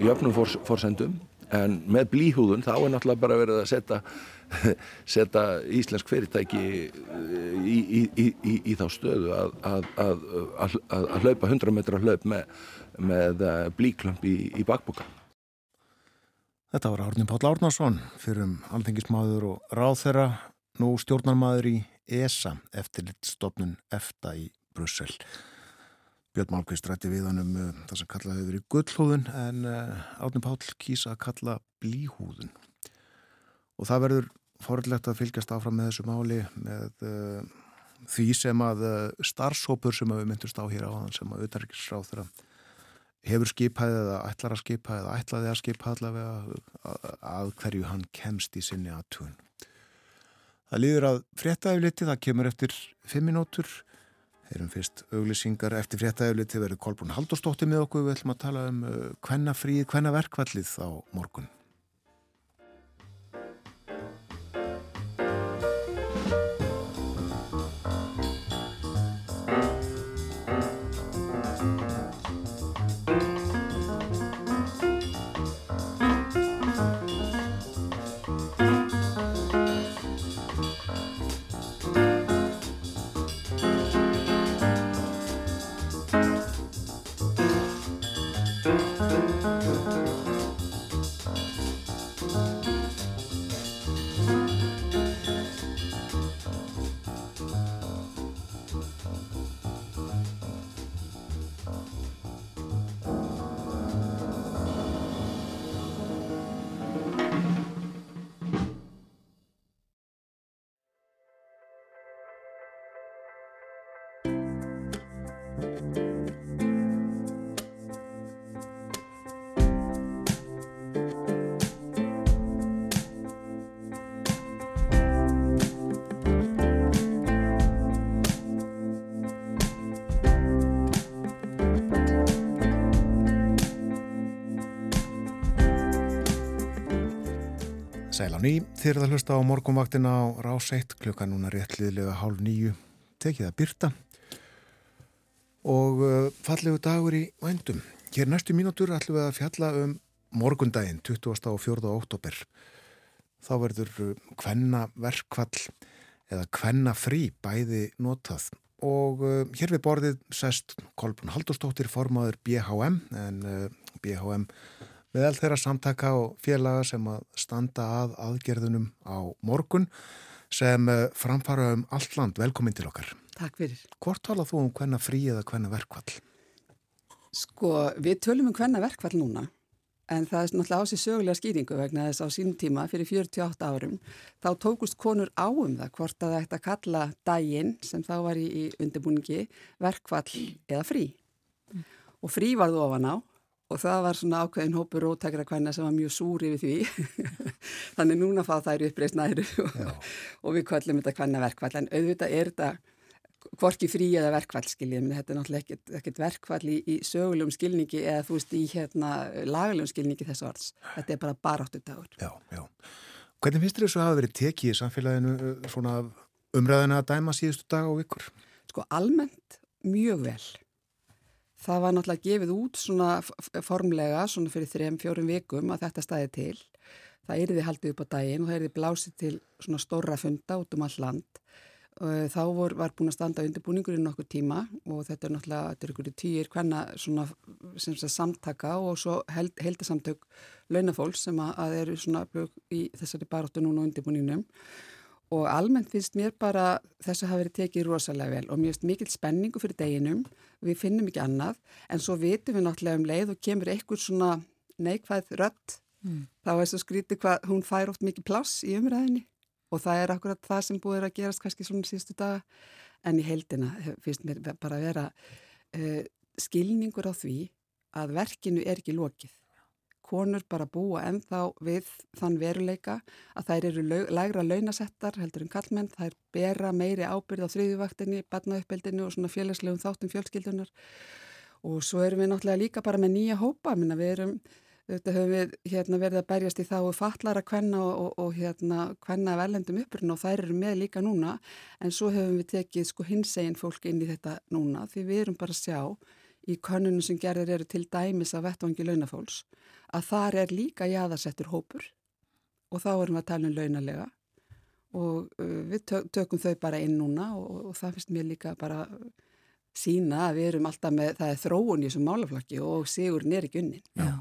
jöfnum forsendum en með blíhúðun þá er náttúrulega bara verið að setja setja íslensk fyrirtæki eh, í, í, í, í þá stöðu að, að, að, að hlaupa 100 metra hlaup með, með eh, blíklömp í bakboka. Þetta var Árnum Páll Árnarsson fyrir um alþengismadur og ráðherra nú stjórnarmadur í ESA eftirlitstofnun EFTA í Brussel. Björn Málkvist rætti við hann um uh, það sem kallaði yfir í gullhúðun en uh, Árnum Páll kýsa að kalla blíhúðun. Og það verður forðlegt að fylgjast áfram með þessu máli með uh, því sem að starfsópur sem við myndust á hér á þann sem að auðarriksráð þeirra hefur skipað eða ætlar að skipa eða ætlaði að skipa allavega að, að hverju hann kemst í sinni aðtun. Það líður að fréttaði liti, það kemur eftir fimm minútur Erum fyrst auglýsingar eftir fréttaöfli til verið Kolbrún Haldurstóttir með okkur. Við ætlum að tala um hvenna fríð, hvenna verkvallið á morgun. Ný, þér er að hlusta á morgunvaktina á rás 1 klukka núna réttliðlega hálf nýju tekið að byrta og uh, fallegu dagur í vændum. Hér næstu mínútur ætlum við að fjalla um morgundaginn 24. og 4. oktober. Þá verður hvenna uh, verkvall eða hvenna frí bæði notað og uh, hér við borðið sest Kolbrun Haldurstóttir formaður BHM en uh, BHM meðal þeirra samtaka og félaga sem að standa að aðgerðunum á morgun sem eh, framfara um allt land. Velkomin til okkar. Takk fyrir. Hvort talað þú um hvenna frí eða hvenna verkvall? Sko, við tölum um hvenna verkvall núna en það er náttúrulega á sig sögulega skýringu vegna þess á sínum tíma fyrir 48 árum þá tókust konur á um það hvort að það ætti að kalla daginn sem þá var í, í undirbúningi verkvall eða frí. Og frí varðu ofan á og það var svona ákveðin hópur róttakra hvenna sem var mjög súri við því. Þannig núna fá þær uppreist næru og við kvöllum þetta hvenna verkvall en auðvitað er þetta hvorki frí eða verkvall skiljið þetta er náttúrulega ekkert, verkvall í, í sögulegum skilningi eða þú veist í hérna lagalegum skilningi þessu orðs. Þetta er bara baráttu dagur Já, já. Hvernig finnst þér þessu að hafa verið tekið í samfélaginu uh, svona umræðina að dæma síðustu dag og vikur? Sko almennt mjög vel Það var náttúrulega gefið út svona formlega svona fyrir þrejum, fjórum vikum að þetta staði til. Það erði haldið upp á daginn og það erði blásið til svona stóra funda út um all land. Þá vor, var búin að standa undirbúningur í nokkur tíma og þetta er náttúrulega, þetta er ykkur týjir hvenna svona sem sagt samtaka og svo held, heldasamtök launafólks sem að, að eru svona í þessari baróttu núna undirbúningnum og almennt finnst mér bara þess að hafa verið tekið rosalega vel og mér finnst mikil spenningu fyrir deginum við finnum ekki annað en svo vitum við náttúrulega um leið og kemur einhver svona neikvæð rött mm. þá er svo skrítið hvað hún fær oft mikið pláss í umræðinni og það er akkurat það sem búið að gerast kannski svona síðustu daga. En í heildina finnst mér bara að vera uh, skilningur á því að verkinu er ekki lokið konur bara búa ennþá við þann veruleika að þær eru lægra launasettar heldur en kallmenn, þær bera meiri ábyrð á þriðjuvaktinni, badnauppbeldinu og svona félagslegum þáttum fjölskyldunar og svo erum við náttúrulega líka bara með nýja hópa, minna við erum Þetta höfum við hérna, verið að berjast í þá fallara hvenna og, og, og hérna, hvenna velendum uppruna og þær eru með líka núna. En svo höfum við tekið sko hinsegin fólk inn í þetta núna því við erum bara að sjá í konunum sem gerðir eru til dæmis að vettvangi launafólks að þar er líka jáðarsettur hópur og þá erum við að tala um launalega og uh, við tökum þau bara inn núna og, og það finnst mér líka bara sína að við erum alltaf með, það er þróun í þessum málaflokki og sigurinn er ekki unnin. Já,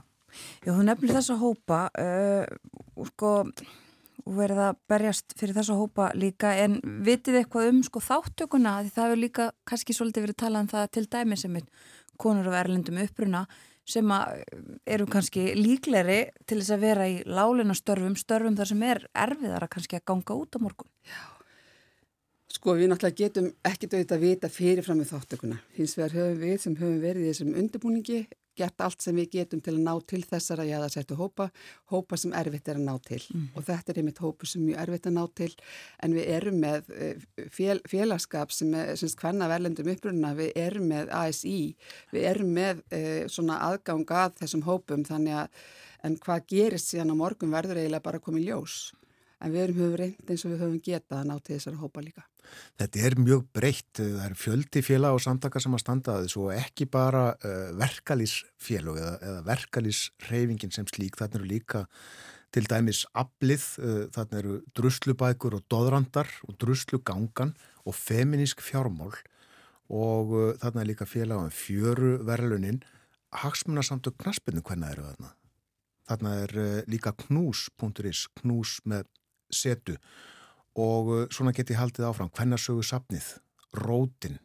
Já þú nefnir þessa hópa uh, sko og verið að berjast fyrir þessa hópa líka en vitið eitthvað um sko þáttökuna því það hefur líka kannski svolítið verið talað um það til dæmi sem er konur af erlendum uppruna sem eru kannski líkleri til þess að vera í lálina störfum, störfum þar sem er erfiðara kannski að ganga út á morgun. Já, sko við náttúrulega getum ekkert auðvitað að vita fyrirfram með þáttökuna. Hins vegar höfum við sem höfum verið í þessum undirbúningi gert allt sem við getum til að ná til þessara jáðarsettu hópa, hópa sem erfitt er að ná til. Mm. og þetta er einmitt hópu sem mjög erfitt að ná til. En við erum með eh, fél, félagskap sem er hvenna verlendum upprunna, við erum með ASI, við erum með eh, svona aðgang að þessum hópum þannig að en hvað gerist síðan á morgun verður eiginlega bara komið ljós en við höfum reynd eins og við höfum getað að ná til þessari hópa líka. Þetta er mjög breytt, það er fjöldi félag og samtaka sem að standa að þessu og ekki bara uh, verkalýsfélag eða, eða verkalýsreyfingin sem slík, þarna eru líka til dæmis aflið, uh, þarna eru druslubækur og doðrandar og druslugangan og feminísk fjármál og uh, þarna er líka félag um fjöru verðlunin, hagsmunarsamtök knaspinu hvernig eru þarna? Þarna er líka knús.is, knús með setu. Og uh, svona get ég haldið áfram. Hvernasögu sapnið, rótin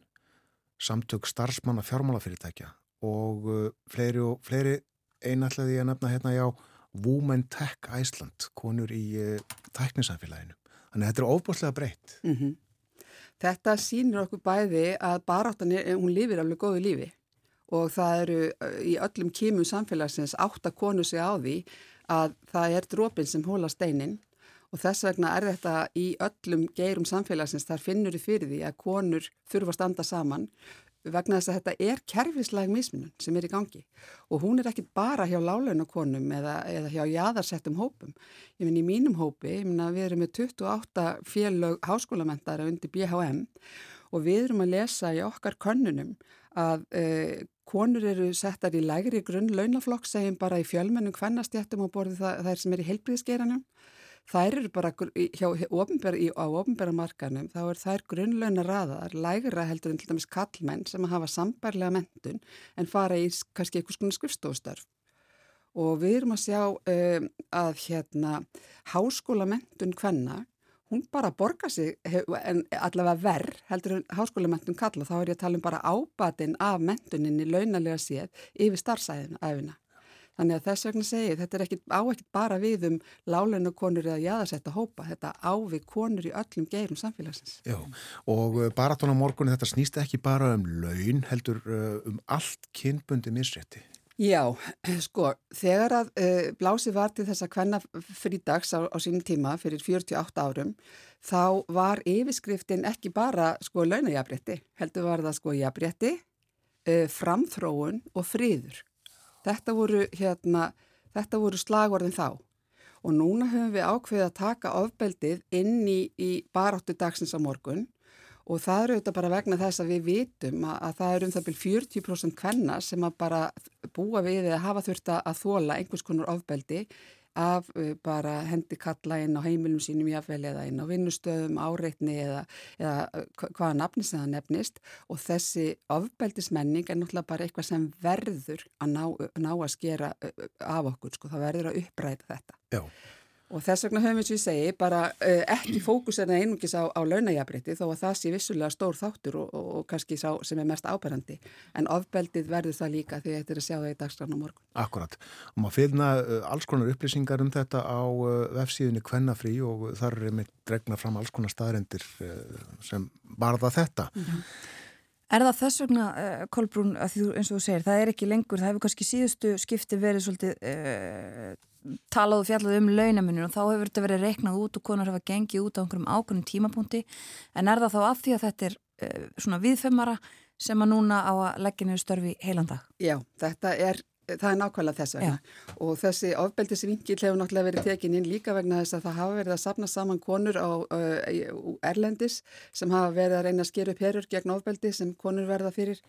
samtök starfsmanna fjármálafyrirtækja og uh, fleiri fleiri einallega ég nefna hérna já Women Tech Iceland konur í uh, tæknisamfélaginu. Þannig að þetta er ofbúslega breytt. Mm -hmm. Þetta sínir okkur bæði að baráttan er, hún lifir alveg góðu lífi og það eru uh, í öllum kímum samfélagsins átt að konu sig á því að það er drópin sem hóla steinin og þess vegna er þetta í öllum geirum samfélagsins, þar finnur þið fyrir því að konur þurfa að standa saman vegna þess að þetta er kerfislega mismunum sem er í gangi og hún er ekki bara hjá lálaunakonum eða, eða hjá jæðarsettum hópum. Ég minn í mínum hópi, ég minn að við erum með 28 félög háskólamentara undir BHM og við erum að lesa í okkar könnunum að uh, konur eru settar í lægri grunn launaflokk segjum bara í fjölmennum hvernastjættum og borði það, það er sem er í heilbríðsgeranum þær eru bara hjá, ofinber, í, á ofinbæramarkanum þá er þær grunnlauna raðar lægra heldur en til dæmis kallmenn sem hafa sambærlega mentun en fara í kannski einhvers konar skrifstofstörf og við erum að sjá um, að hérna háskólamentun hvenna hún bara borgar sig en allavega verð heldur en háskólamentun kalla þá er ég að tala um bara ábatinn af mentuninni launalega séð yfir starfsæðina Þannig að þess vegna segi þetta er ekki á ekkert bara við um lálennu konur eða jáðarsetta hópa, þetta á við konur í öllum geirum samfélagsins. Já, og uh, bara tóna morgunni þetta snýst ekki bara um laun, heldur uh, um allt kynbundi misrétti. Já, sko, þegar að uh, blási var til þess að hvenna frídags á, á sínum tíma fyrir 48 árum, þá var yfirskriftin ekki bara sko launajabrétti, heldur var það sko jabrétti, uh, framþróun og fríður. Þetta voru, hérna, þetta voru slagorðin þá. Og núna höfum við ákveðið að taka ofbeldið inn í, í baráttu dagsins á morgun. Og það eru auðvitað bara vegna þess að við vitum að, að það eru um það byrjum 40% kvenna sem að bara búa við eða hafa þurft að þóla einhvers konar ofbeldi af uh, bara hendi kalla inn á heimilum sínum jáfnvel eða inn á vinnustöðum, áreitni eða, eða uh, hvaða nafni sem það nefnist og þessi ofbeldismenning er náttúrulega bara eitthvað sem verður að ná, ná að skera af okkur, sko, það verður að uppræta þetta. Já. Og þess vegna höfum við sem ég segi bara uh, ekki fókus en einungis á, á launajafrétti þó að það sé vissulega stór þáttur og, og, og kannski sá sem er mest áberandi en ofbeldið verður það líka því þetta er að sjá það í dagskrána morgun. Akkurat og maður finna uh, alls konar upplýsingar um þetta á uh, vefsíðinni Kvennafrí og þar er með dregna fram alls konar staðrendir sem barða þetta. Mm -hmm. Er það þess vegna, uh, Kolbrún, þú, eins og þú segir, það er ekki lengur, það hefur kannski síðustu skipti verið svolítið uh, talað og fjallað um launamunum og þá hefur þetta verið reiknað út og konar hafa gengið út á einhverjum ákveðnum tímapunkti en er það þá af því að þetta er uh, svona viðfemmara sem að núna á að leggja niður störfi heilandag? Já, þetta er Það er nákvæmlega þess vegna Já. og þessi ofbeldisvingil hefur náttúrulega verið tekin inn líka vegna þess að það hafa verið að sapna saman konur á uh, Erlendis sem hafa verið að reyna að skera upp herur gegn ofbeldi sem konur verða fyrir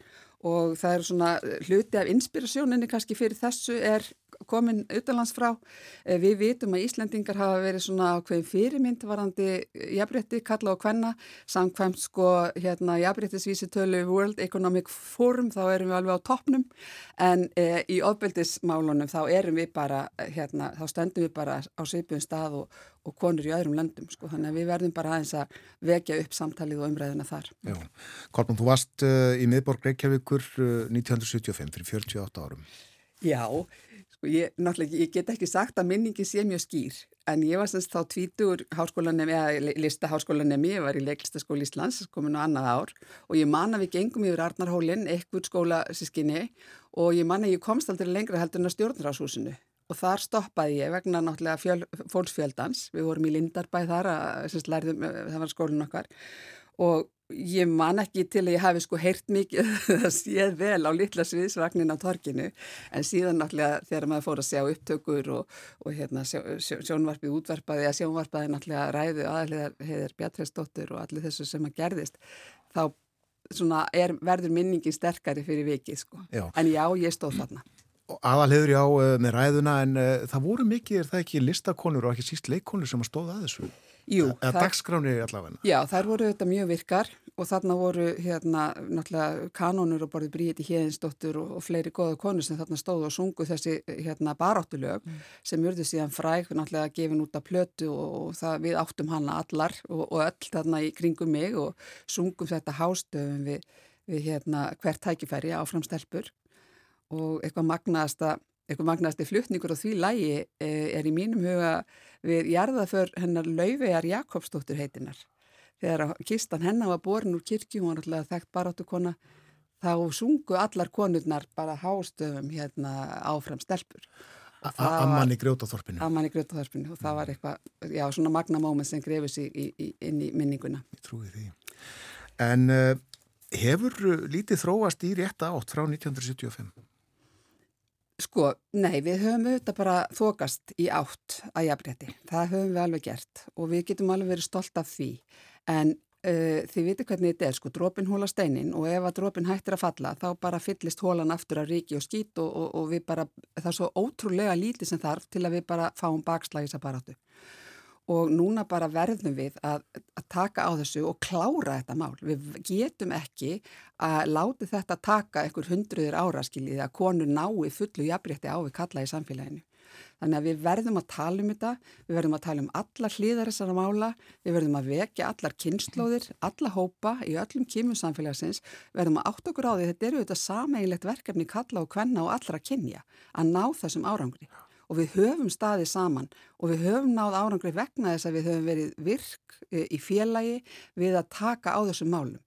og það er svona hluti af inspirasjóninni kannski fyrir þessu er komin utanlands frá. Eh, við vitum að Íslendingar hafa verið svona ákveðin fyrirmynd varandi jafnrétti, kalla og hvenna, samkvæmt sko hérna jafnréttisvísitölu World Economic Forum, þá erum við alveg á toppnum, en e, í ofbeldismálunum þá erum við bara, hérna, þá stöndum við bara á seipjum stað og, og konur í öðrum löndum, sko, þannig að við verðum bara aðeins að vekja upp samtalið og umræðina þar. Já, Kolbjörn, þú varst uh, í miðborg Reykjavíkur uh, 1975, fyrir 48 árum. Já, sko ég, náttúrulega, ég get ekki sagt að minningi sé mjög skýr en ég var semst þá tvítur háskólanemi, eða lista háskólanemi, ég var í leiklistaskóli Íslands, komin á annað ár og ég man að við gengum yfir Arnarhólinn, ekkert skóla sískinni og ég man að ég komst aldrei lengra heldur en að stjórnráshúsinu og þar stoppaði ég vegna náttúrulega fjöl, fólksfjöldans, við vorum í Lindarbæð þar, að, lærðum, það var skólinn okkar og ég man ekki til að ég hafi sko heyrt mikið það séð vel á litla sviðsvagnin á torkinu en síðan náttúrulega þegar maður fór að sjá upptökur og, og hérna sjó, sjó, sjónvarpið útvarpaði að sjónvarpaði náttúrulega ræðu aðaliðar heiðir Bjartveistóttur og allir þessu sem að gerðist þá er, verður minningin sterkari fyrir vikið sko já. en já, ég stóð þarna Aðalhegur já eh, með ræðuna en uh, það voru mikið, er það ekki listakonur og ekki síst leikkonur sem að stóða að þessu? Jú. Eða það, dagskráni allavega? Já, þær voru þetta mjög virkar og þarna voru hérna náttúrulega kanonur og borðið Bríti Hjeðinsdóttur og, og fleiri goða konur sem þarna stóðu og sungu þessi hérna baráttulög mm. sem urðu síðan fræk náttúrulega gefin út af plötu og, og það, við áttum hana allar og, og öll þarna í kringum mig og sungum þetta hástöfum við, við hérna hvert tækifæri áframstelpur og eitthvað magnaðasta eitthvað magnaðasti flutningur og því lægi eh, er í mínum huga við jarðaför hennar Lauvegar Jakobsdóttur heitinar. Þegar kistan hennar var borin úr kirkju, hún var alltaf þekkt baráttu kona, þá sungu allar konurnar bara hástöfum hérna áfram stelpur. Amman í grjótaþorpinu. Amman í grjótaþorpinu og það var eitthvað, já svona magna móment sem grefur sér inn í minninguna. Ég trúi því. En uh, hefur lítið þróast í rétta átt frá 1975? Sko, nei, við höfum auðvitað bara þokast í átt að jafnrétti. Það höfum við alveg gert og við getum alveg verið stolt af því. En uh, þið viti hvernig þetta er, sko, drópin hóla steinin og ef að drópin hættir að falla þá bara fyllist hólan aftur að ríki og skít og, og, og við bara, það er svo ótrúlega lítið sem þarf til að við bara fáum bakslagis að bara áttu og núna bara verðum við að, að taka á þessu og klára þetta mál. Við getum ekki að láti þetta taka einhver hundruður ára skiljið að konur nái fullu jafnrétti á við kalla í samfélaginu. Þannig að við verðum að tala um þetta, við verðum að tala um alla hlýðar þessara mála, við verðum að vekja allar kynnslóðir, alla hópa í öllum kýmum samfélagsins, verðum að átt okkur á því þetta eru þetta sameigilegt verkefni kalla og hvenna og allra kynja að ná þessum árangri og við höfum staðið saman og við höfum náð árangri vegna þess að við höfum verið virk e, í félagi við að taka á þessum málum.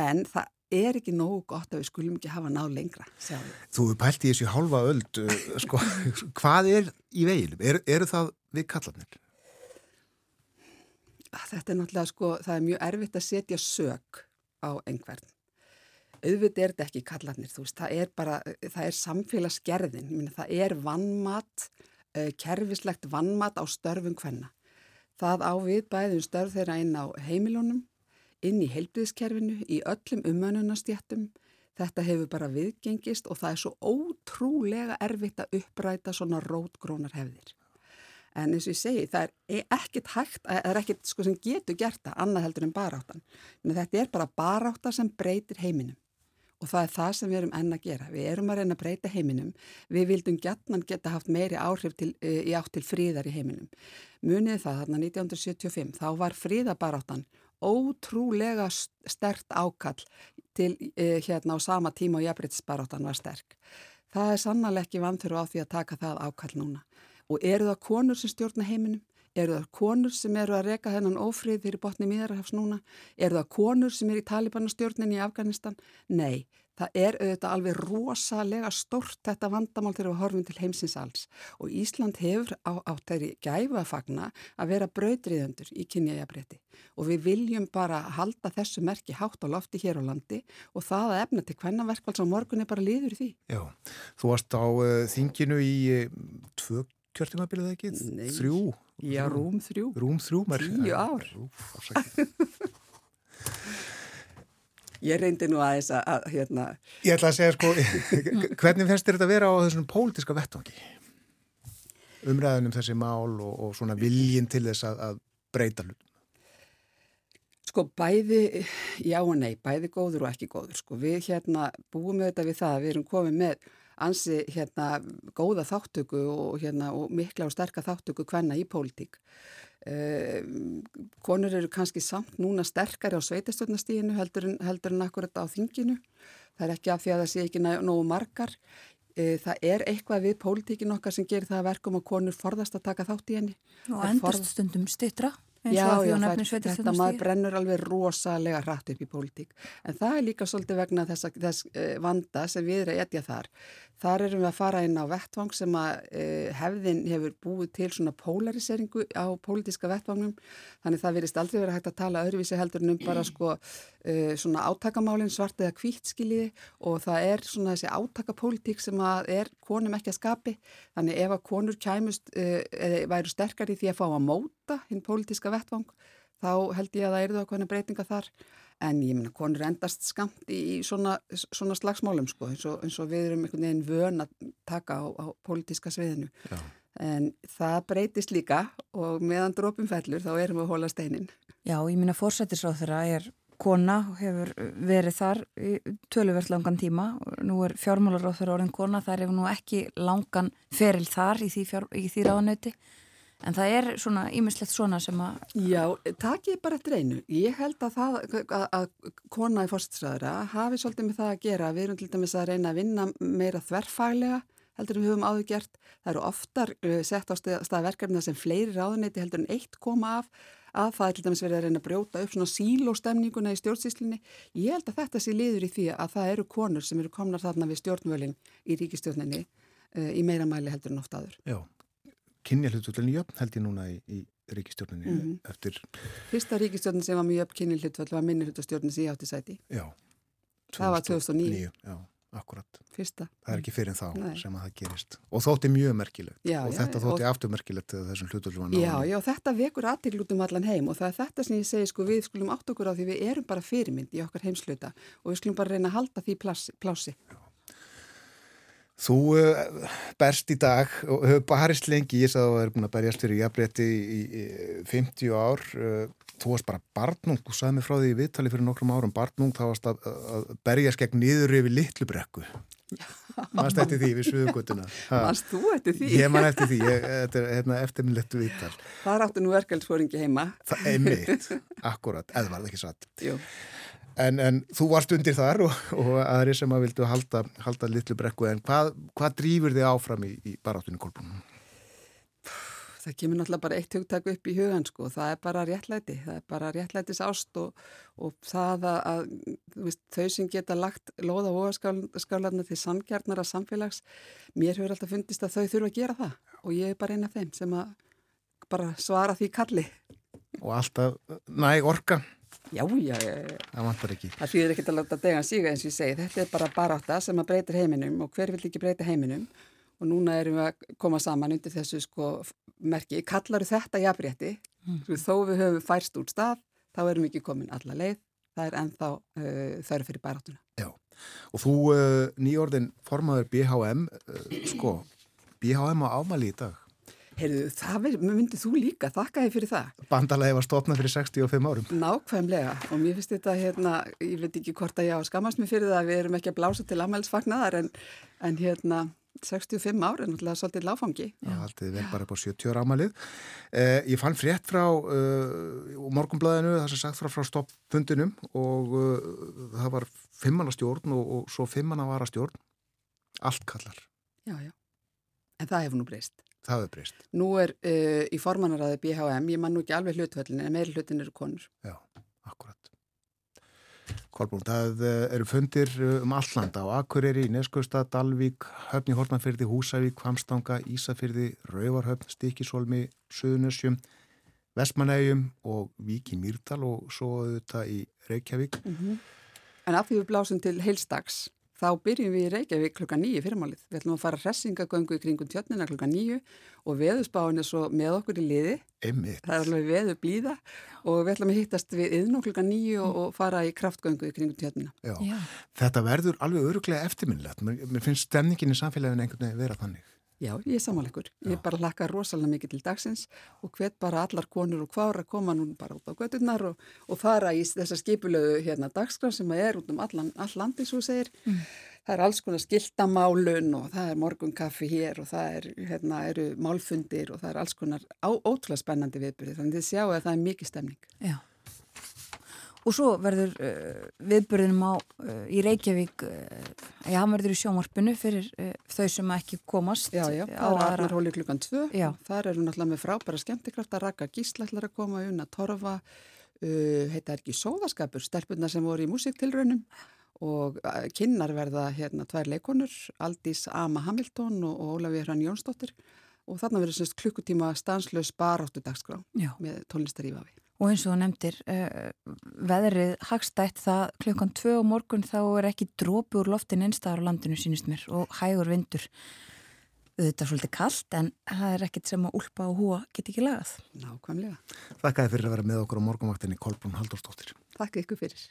En það er ekki nógu gott að við skulum ekki hafa náð lengra. Sjáum. Þú pælt í þessu hálfa öld, e, sko, hvað er í veginum? Er, eru það við kallanir? Þetta er náttúrulega, sko, það er mjög erfitt að setja sög á einhvern auðvitað er þetta ekki kallarnir, þú veist, það er bara, það er samfélagsgerðin, Minna, það er vannmat, uh, kerfislegt vannmat á störfum hvenna. Það á við bæðum störf þeirra inn á heimilunum, inn í heilbriðskerfinu, í öllum umönunastjættum, þetta hefur bara viðgengist og það er svo ótrúlega erfitt að uppræta svona rótgrónar hefðir. En eins og ég segi, það er ekkert hægt, það er ekkert sko sem getur gert það, annað heldur en baráttan. Þetta er bara barátta sem breytir heiminum og það er það sem við erum enn að gera. Við erum að reyna að breyta heiminum. Við vildum gætnan geta haft meiri áhrif til, uh, í átt til fríðar í heiminum. Munið það þarna 1975, þá var fríðabaráttan ótrúlega stert ákall til uh, hérna á sama tíma og jafnbrytisbaráttan var sterk. Það er sannlega ekki vanþurfa á því að taka það ákall núna. Og eru það konur sem stjórna heiminum? Eru það konur sem eru að reka þennan ófrið fyrir botni miðarhafs núna? Eru það konur sem eru í talibanastjórnin í Afganistan? Nei, það er auðvitað alveg rosalega stort þetta vandamál þegar við horfum til heimsins alls og Ísland hefur á, á þeirri gæfa að vera brautriðendur í kynjajabrétti og við viljum bara halda þessu merki hátt á lofti hér á landi og það að efna til hvenna verkvælds á morgun er bara liður í því. Já, þú varst á uh, þinginu í uh, tvö kjörtumabilið ekki? Nei. Þrjú? Já, rúm þrjú. Rúm þrjú? Tíu ár. Ég reyndi nú aðeins að, að hérna... Ég ætla að segja sko, hvernig fennst þetta að vera á þessum pólitiska vettvangi? Umræðunum þessi mál og, og svona viljin til þess að, að breyta hlut? Sko bæði, já og nei, bæði góður og ekki góður. Sko við hérna búum við þetta við það, við erum komið með ansi hérna góða þáttöku og, hérna, og mikla og sterka þáttöku hvenna í pólitík. Uh, konur eru kannski samt núna sterkari á sveitastöldnastíginu heldur heldur en akkurat á þinginu. Það er ekki af því að það sé ekki nógu margar. e, það er eitthvað við pólitíkin okkar sem gerir það verkum að konur forðast að taka þátt í henni. Og endast stundum stittra og já, já, þetta maður brennur alveg rosalega rætt upp í pólitík. En það er líka svolítið vegna þess, þess uh, vanda sem við erum að etja þar. Þar erum við að fara inn á vettvang sem að uh, hefðin hefur búið til svona polariseringu á pólitíska vettvangnum. Þannig það verist aldrei verið hægt að tala öðruvísi heldur um bara sko uh, svona átakamálinn svart eða kvítskiliði og það er svona þessi átakapólitík sem að er konum ekki að skapi. Þannig ef að konur kæmust eða væru sterkar í því að fá að móta hinn pólitíska vettvang þá held ég að það eru það okkur breytinga þar en ég minna konur endast skamt í svona, svona slagsmálum sko eins og, eins og við erum einhvern veginn vön að taka á, á pólitíska sviðinu Já. en það breytist líka og meðan drópum fellur þá erum við að hóla steinin. Já, ég minna fórsættisráð þeirra er kona og hefur verið þar í töluvert langan tíma. Nú er fjármálaráð þeirra orðin kona, það er nú ekki langan feril þar í því, því ráðanöyti. En það er svona ímislegt svona sem að... Já, takk ég bara eftir einu. Ég held að það, að, að kona í fórstræðara hafi svolítið með það að gera. Við erum til dæmis að reyna að vinna meira þverfaglega heldur en við höfum áður gert. Það eru oftar uh, sett á staðverkefna sem fleiri ráðuneyti heldur en eitt koma af að það er til dæmis verið að reyna að brjóta upp svona sílóstemninguna í stjórnsýslinni. Ég held að þetta sé liður í því að það eru konur sem eru komnar þarna við stjórnvölinn í ríkistjórninni uh, í meira mæli heldur en oft áður. Já kynja hlutvöldin jöfn held ég núna í, í ríkistjórninni mm -hmm. eftir... Fyrsta ríkistjórnin sem var mjög jöfn kynja hlutvöld var minni hlutastjórnin sem ég átti sæti. Já. 2009. Það var 2009. Já, akkurat. Fyrsta. Það er ekki fyrir þá Nei. sem að það gerist. Og þótti mjög merkilegt. Já, og já, þetta þótti og... afturmerkilegt þegar þessum hlutvöldum var náðan. Já, já, þetta vekur aðtillutum allan heim og það er þetta sem ég segi sko við skulum átt okkur á því við erum bara fyrirmynd í okkar heimsluta og við skulum bara reyna að halda því plási. plási. Þú uh, berst í dag og hefur barist lengi, ég sagði að það er búin að berjast fyrir jafnrétti í, í, í 50 ár. Uh, þú varst bara barnung, þú sagði mig frá því í viðtali fyrir nokkrum árum barnung, þá varst að, að berjast gegn niður yfir litlu brekku. Mannst eftir því við suðugutuna. Mannst þú eftir því? Ég mann eftir því, ég, þetta er hérna, eftirminnlettu viðtal. Það ráttu nú verkefælsfóringi heima. Það er mitt, akkurat, eða var það ekki satt. Jú. En, en þú varst undir þar og, og aðri sem að vildu halda, halda litlu brekku en hvað, hvað drýfur þið áfram í, í baráttunni kolbúnum? Það kemur náttúrulega bara eitt hugtak upp í hugan sko, það er bara réttlæti, það er bara réttlætis ást og, og það að, að veist, þau sem geta lagt loða óaskálarna til samkjarnara samfélags, mér hefur alltaf fundist að þau þurfa að gera það og ég er bara eina af þeim sem að bara svara því kalli. Og alltaf næg orka? Já, já, já. Það vantar ekki. Það fyrir ekki að láta dega síga eins og ég segi. Þetta er bara baráta sem að breytir heiminum og hver vil ekki breyta heiminum og núna erum við að koma saman undir þessu sko merki. Kallaru þetta jafnrétti, mm. þó við höfum færst úr stað, þá erum við ekki komin alla leið. Það er ennþá uh, þörf fyrir barátuna. Já, og þú uh, nýjórðin formaður BHM, uh, sko, BHM á ámali í dag. Heyrðu, það myndið þú líka, þakka þið fyrir það. Bandalagi var stopnað fyrir 65 árum. Nákvæmlega og mér finnst þetta hérna, ég veit ekki hvort að ég á skamast mér fyrir það að við erum ekki að blása til ammælsfagnar en, en hérna 65 ár er náttúrulega svolítið láfangi. Já, alltið vel bara upp á 70 ára ámælið. Eh, ég fann frétt frá uh, morgumblæðinu, það sem sagt frá, frá stoppfundinum og uh, það var fimmannastjórn og, og svo fimmannavara allt kallar. Já, já. En það hefur nú breyst. Það hefur breyst. Nú er uh, í formanaraði BHM, ég man nú ekki alveg hlutvöldin en meiri hlutin eru konur. Já, akkurat. Kolbún, það uh, eru fundir uh, um allanda á Akureyri, Neskustad, Dalvík, Höfni Hortmanfyrði, Húsavík, Hvamstanga, Ísafyrði, Rauvarhöfn, Stikisólmi, Suðunössjum, Vestmanægjum og Víki Mýrdal og svo auðvitað í Reykjavík. Mm -hmm. En af því við blásum til heilstags þá byrjum við í Reykjavík klukka nýju fyrirmálið. Við ætlum að fara hressingagöngu í kringum tjötnina klukka nýju og veðusbáin er svo með okkur í liði. Einmitt. Það er alveg veðu blíða og við ætlum að hittast við yðn og klukka nýju og, og fara í kraftgöngu í kringum tjötnina. Já. Já. Þetta verður alveg öruglega eftirminnlegt. Mér finnst stemningin í samfélaginu einhvern veginn vera þannig. Já, ég er samanleikur. Ég bara að laka rosalega mikið til dagsins og hvet bara allar konur og hvar að koma nú bara út á gödurnar og, og fara í þessa skipulegu hérna dagskraf sem er út um allan, all landi, svo segir. Mm. Það er alls konar skiltamálun og það er morgunkaffi hér og það er, hérna, eru málfundir og það er alls konar á, ótrúlega spennandi viðbyrði. Þannig að þið sjáu að það er mikið stemning. Já. Og svo verður uh, viðbörðinum á uh, í Reykjavík, uh, já, hann verður í sjónvarpinu fyrir þau sem ekki komast. Já, já, það er Arnar Hóli klukkan 2. Það eru náttúrulega með frábæra skemmtikraft að raka gíslætlar að koma unna torfa, uh, heita er ekki sóðaskapur, stelpunna sem voru í músiktilraunum og kynnar verða hérna tvær leikonur, Aldís Ama Hamilton og, Ólafið Hrann Jónsdóttir og þarna verður semst klukkutíma stanslös baráttu dagskrá með tónlistarífafi. Og eins og þú nefndir, uh, veðrið hagstætt það klukkan tvö og morgun þá er ekki drópi úr loftin einstæðar á landinu sínist mér og hægur vindur. Þetta er svolítið kallt en það er ekkit sem að úlpa og húa geti ekki lagað. Nákvæmlega. Þakka þið fyrir að vera með okkur á morgunvaktinni Kolbrún Halldórsdóttir. Þakka ykkur fyrir.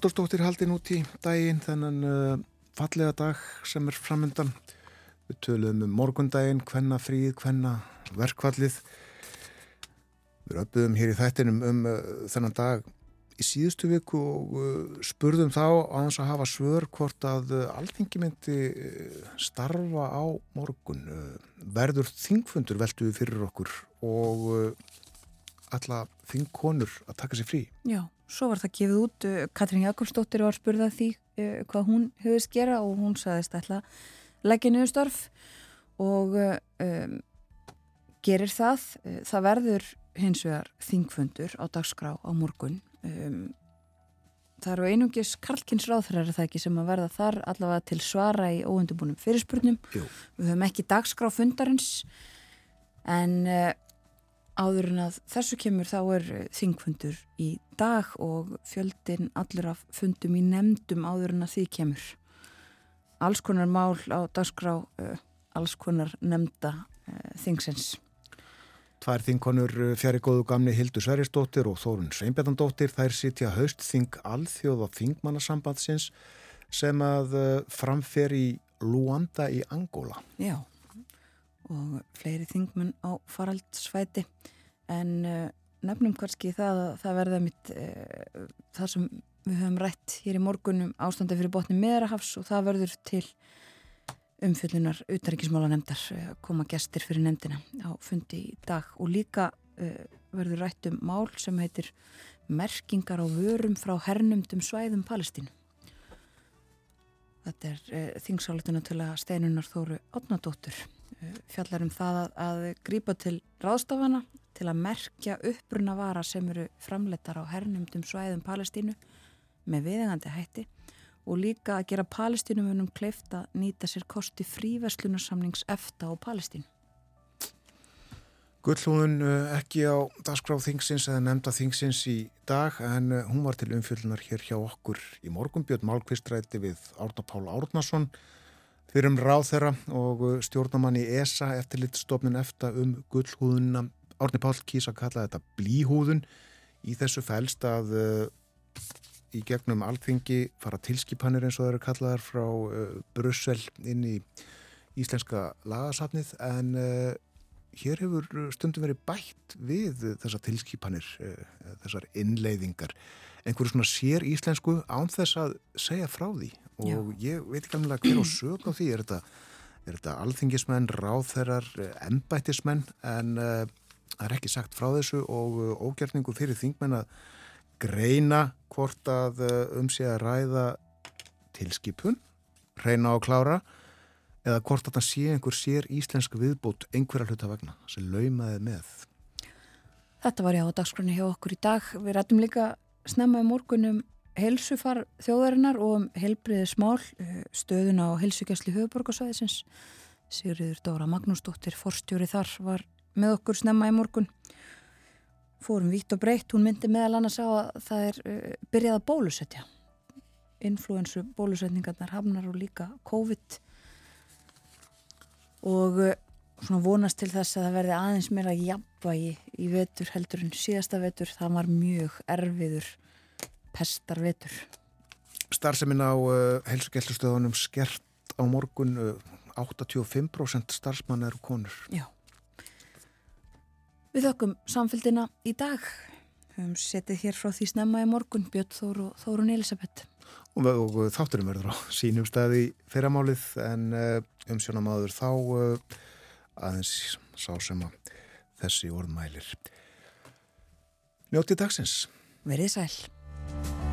Kolbrún Haldurstóttir haldin út í daginn þennan uh, fallega dag sem er framöndan. Við töluðum um morgundaginn, hvenna fríð, hvenna verkvallið. Við öfðum hér í þættinum um uh, þennan dag í síðustu viku og uh, spurðum þá á þess að hafa svör hvort að alþingi myndi starfa á morgun. Verður þingfundur veltuði fyrir okkur og alla þingkonur að taka sér frí. Já. Svo var það gefið út, uh, Katrín Jakobsdóttir var spurðað því uh, hvað hún hefðist gera og hún saðist ætla leggja niður störf og uh, um, gerir það. Það verður hins vegar þingfundur á dagskrá á morgun. Um, það eru einungis Karlkins ráðþræðar það ekki sem að verða þar allavega til svara í óundubunum fyrirspurnum. Jú. Við höfum ekki dagskrá fundarins en áður en að þessu kemur þá er þingfundur í dag og fjöldin allur af fundum í nefndum áður en að því kemur. Alls konar mál á dagskrá, uh, alls konar nefnda uh, þingsins. Tvær þingkonur fjari góðu gamni Hildur Sverrisdóttir og Þórun Sveinbjörndóttir þær sitja haust þing alþjóð og þingmannasambandsins sem að framfer í Luanda í Angola. Já og fleiri þingmenn á faraldsfæti en uh, nefnum kannski það að það verða mitt uh, það sem við höfum rætt hér í morgunum ástandi fyrir botni meðrahafs og það verður til umfyllunar utaríkismála nefndar uh, koma gestir fyrir nefndina á fundi í dag. Og líka verður rætt um mál sem heitir merkingar á vörum frá hernumdum svæðum Palestínu. Þetta er þingsáletuna til að steinunar þóru átnadóttur fjallar um það að, að grípa til ráðstafana til að merkja uppbruna vara sem eru framleitar á hernumdum svæðum Palestínu með viðengandi hætti og líka að gera palestínumunum kleift að nýta sér kosti fríverslunarsamnings efta á Palestínu. Gullhúðun eh, ekki á dagskráð þingsins eða nefnda þingsins í dag en eh, hún var til umfjöldunar hér hjá okkur í morgun Björn Málkvistræti við Árna Pál Árnason fyrir um ráð þeirra og uh, stjórnamann í ESA eftirlitstofnun eftir um gullhúðuna. Árni Pál kýsa að kalla þetta blíhúðun. Í þessu fælst að uh, í gegnum alþingi fara tilskipanir eins og það eru kallaðar frá uh, Brussel inn í íslenska lagasafnið en uh, hér hefur stundum verið bætt við þessar tilskipanir, uh, þessar innleiðingar einhverju svona sér íslensku án þess að segja frá því og Já. ég veit ekki alveg hver á sög á því er þetta, er þetta alþingismenn, ráðherrar, embættismenn en uh, það er ekki sagt frá þessu og uh, ógerningu fyrir þingmenn að greina hvort að uh, um sig að ræða tilskipun, reyna á klára eða hvort að það sé einhver sér íslensk viðbútt einhverja hluta vegna sem laumaði með Þetta var já á dagskroni hjá okkur í dag. Við rættum líka snemma í morgunum helsufar þjóðarinnar og um helbriði smál eh, stöðun á helsugjastli höfuborgarsvæðisins. Sigriður Dóra Magnúsdóttir, forstjóri þar, var með okkur snemma í morgun. Fórum vitt og breytt, hún myndi meðal annars á að það er uh, byrjað að bólusetja. Influensu bólusetningarnar hafnar og líka COVID og uh, svona vonast til þess að það verði aðeins meira jafnvægi í vetur heldur en síðasta vetur. Það var mjög erfiður pestarvetur. Starfseminn á uh, helsugjastlustöðunum skert á morgun 85% starfsmann eru konur. Já. Við þökkum samfélgina í dag. Við höfum setið hér frá því snemma í morgun, Björn Þór og Þórun Elisabeth. Og, og þátturum verður á sínum staði fyrramáli en uh, umsjónamaður þá uh, aðeins sá sem að þessi orðmælir. Njótið dagsins. Verðið sæl.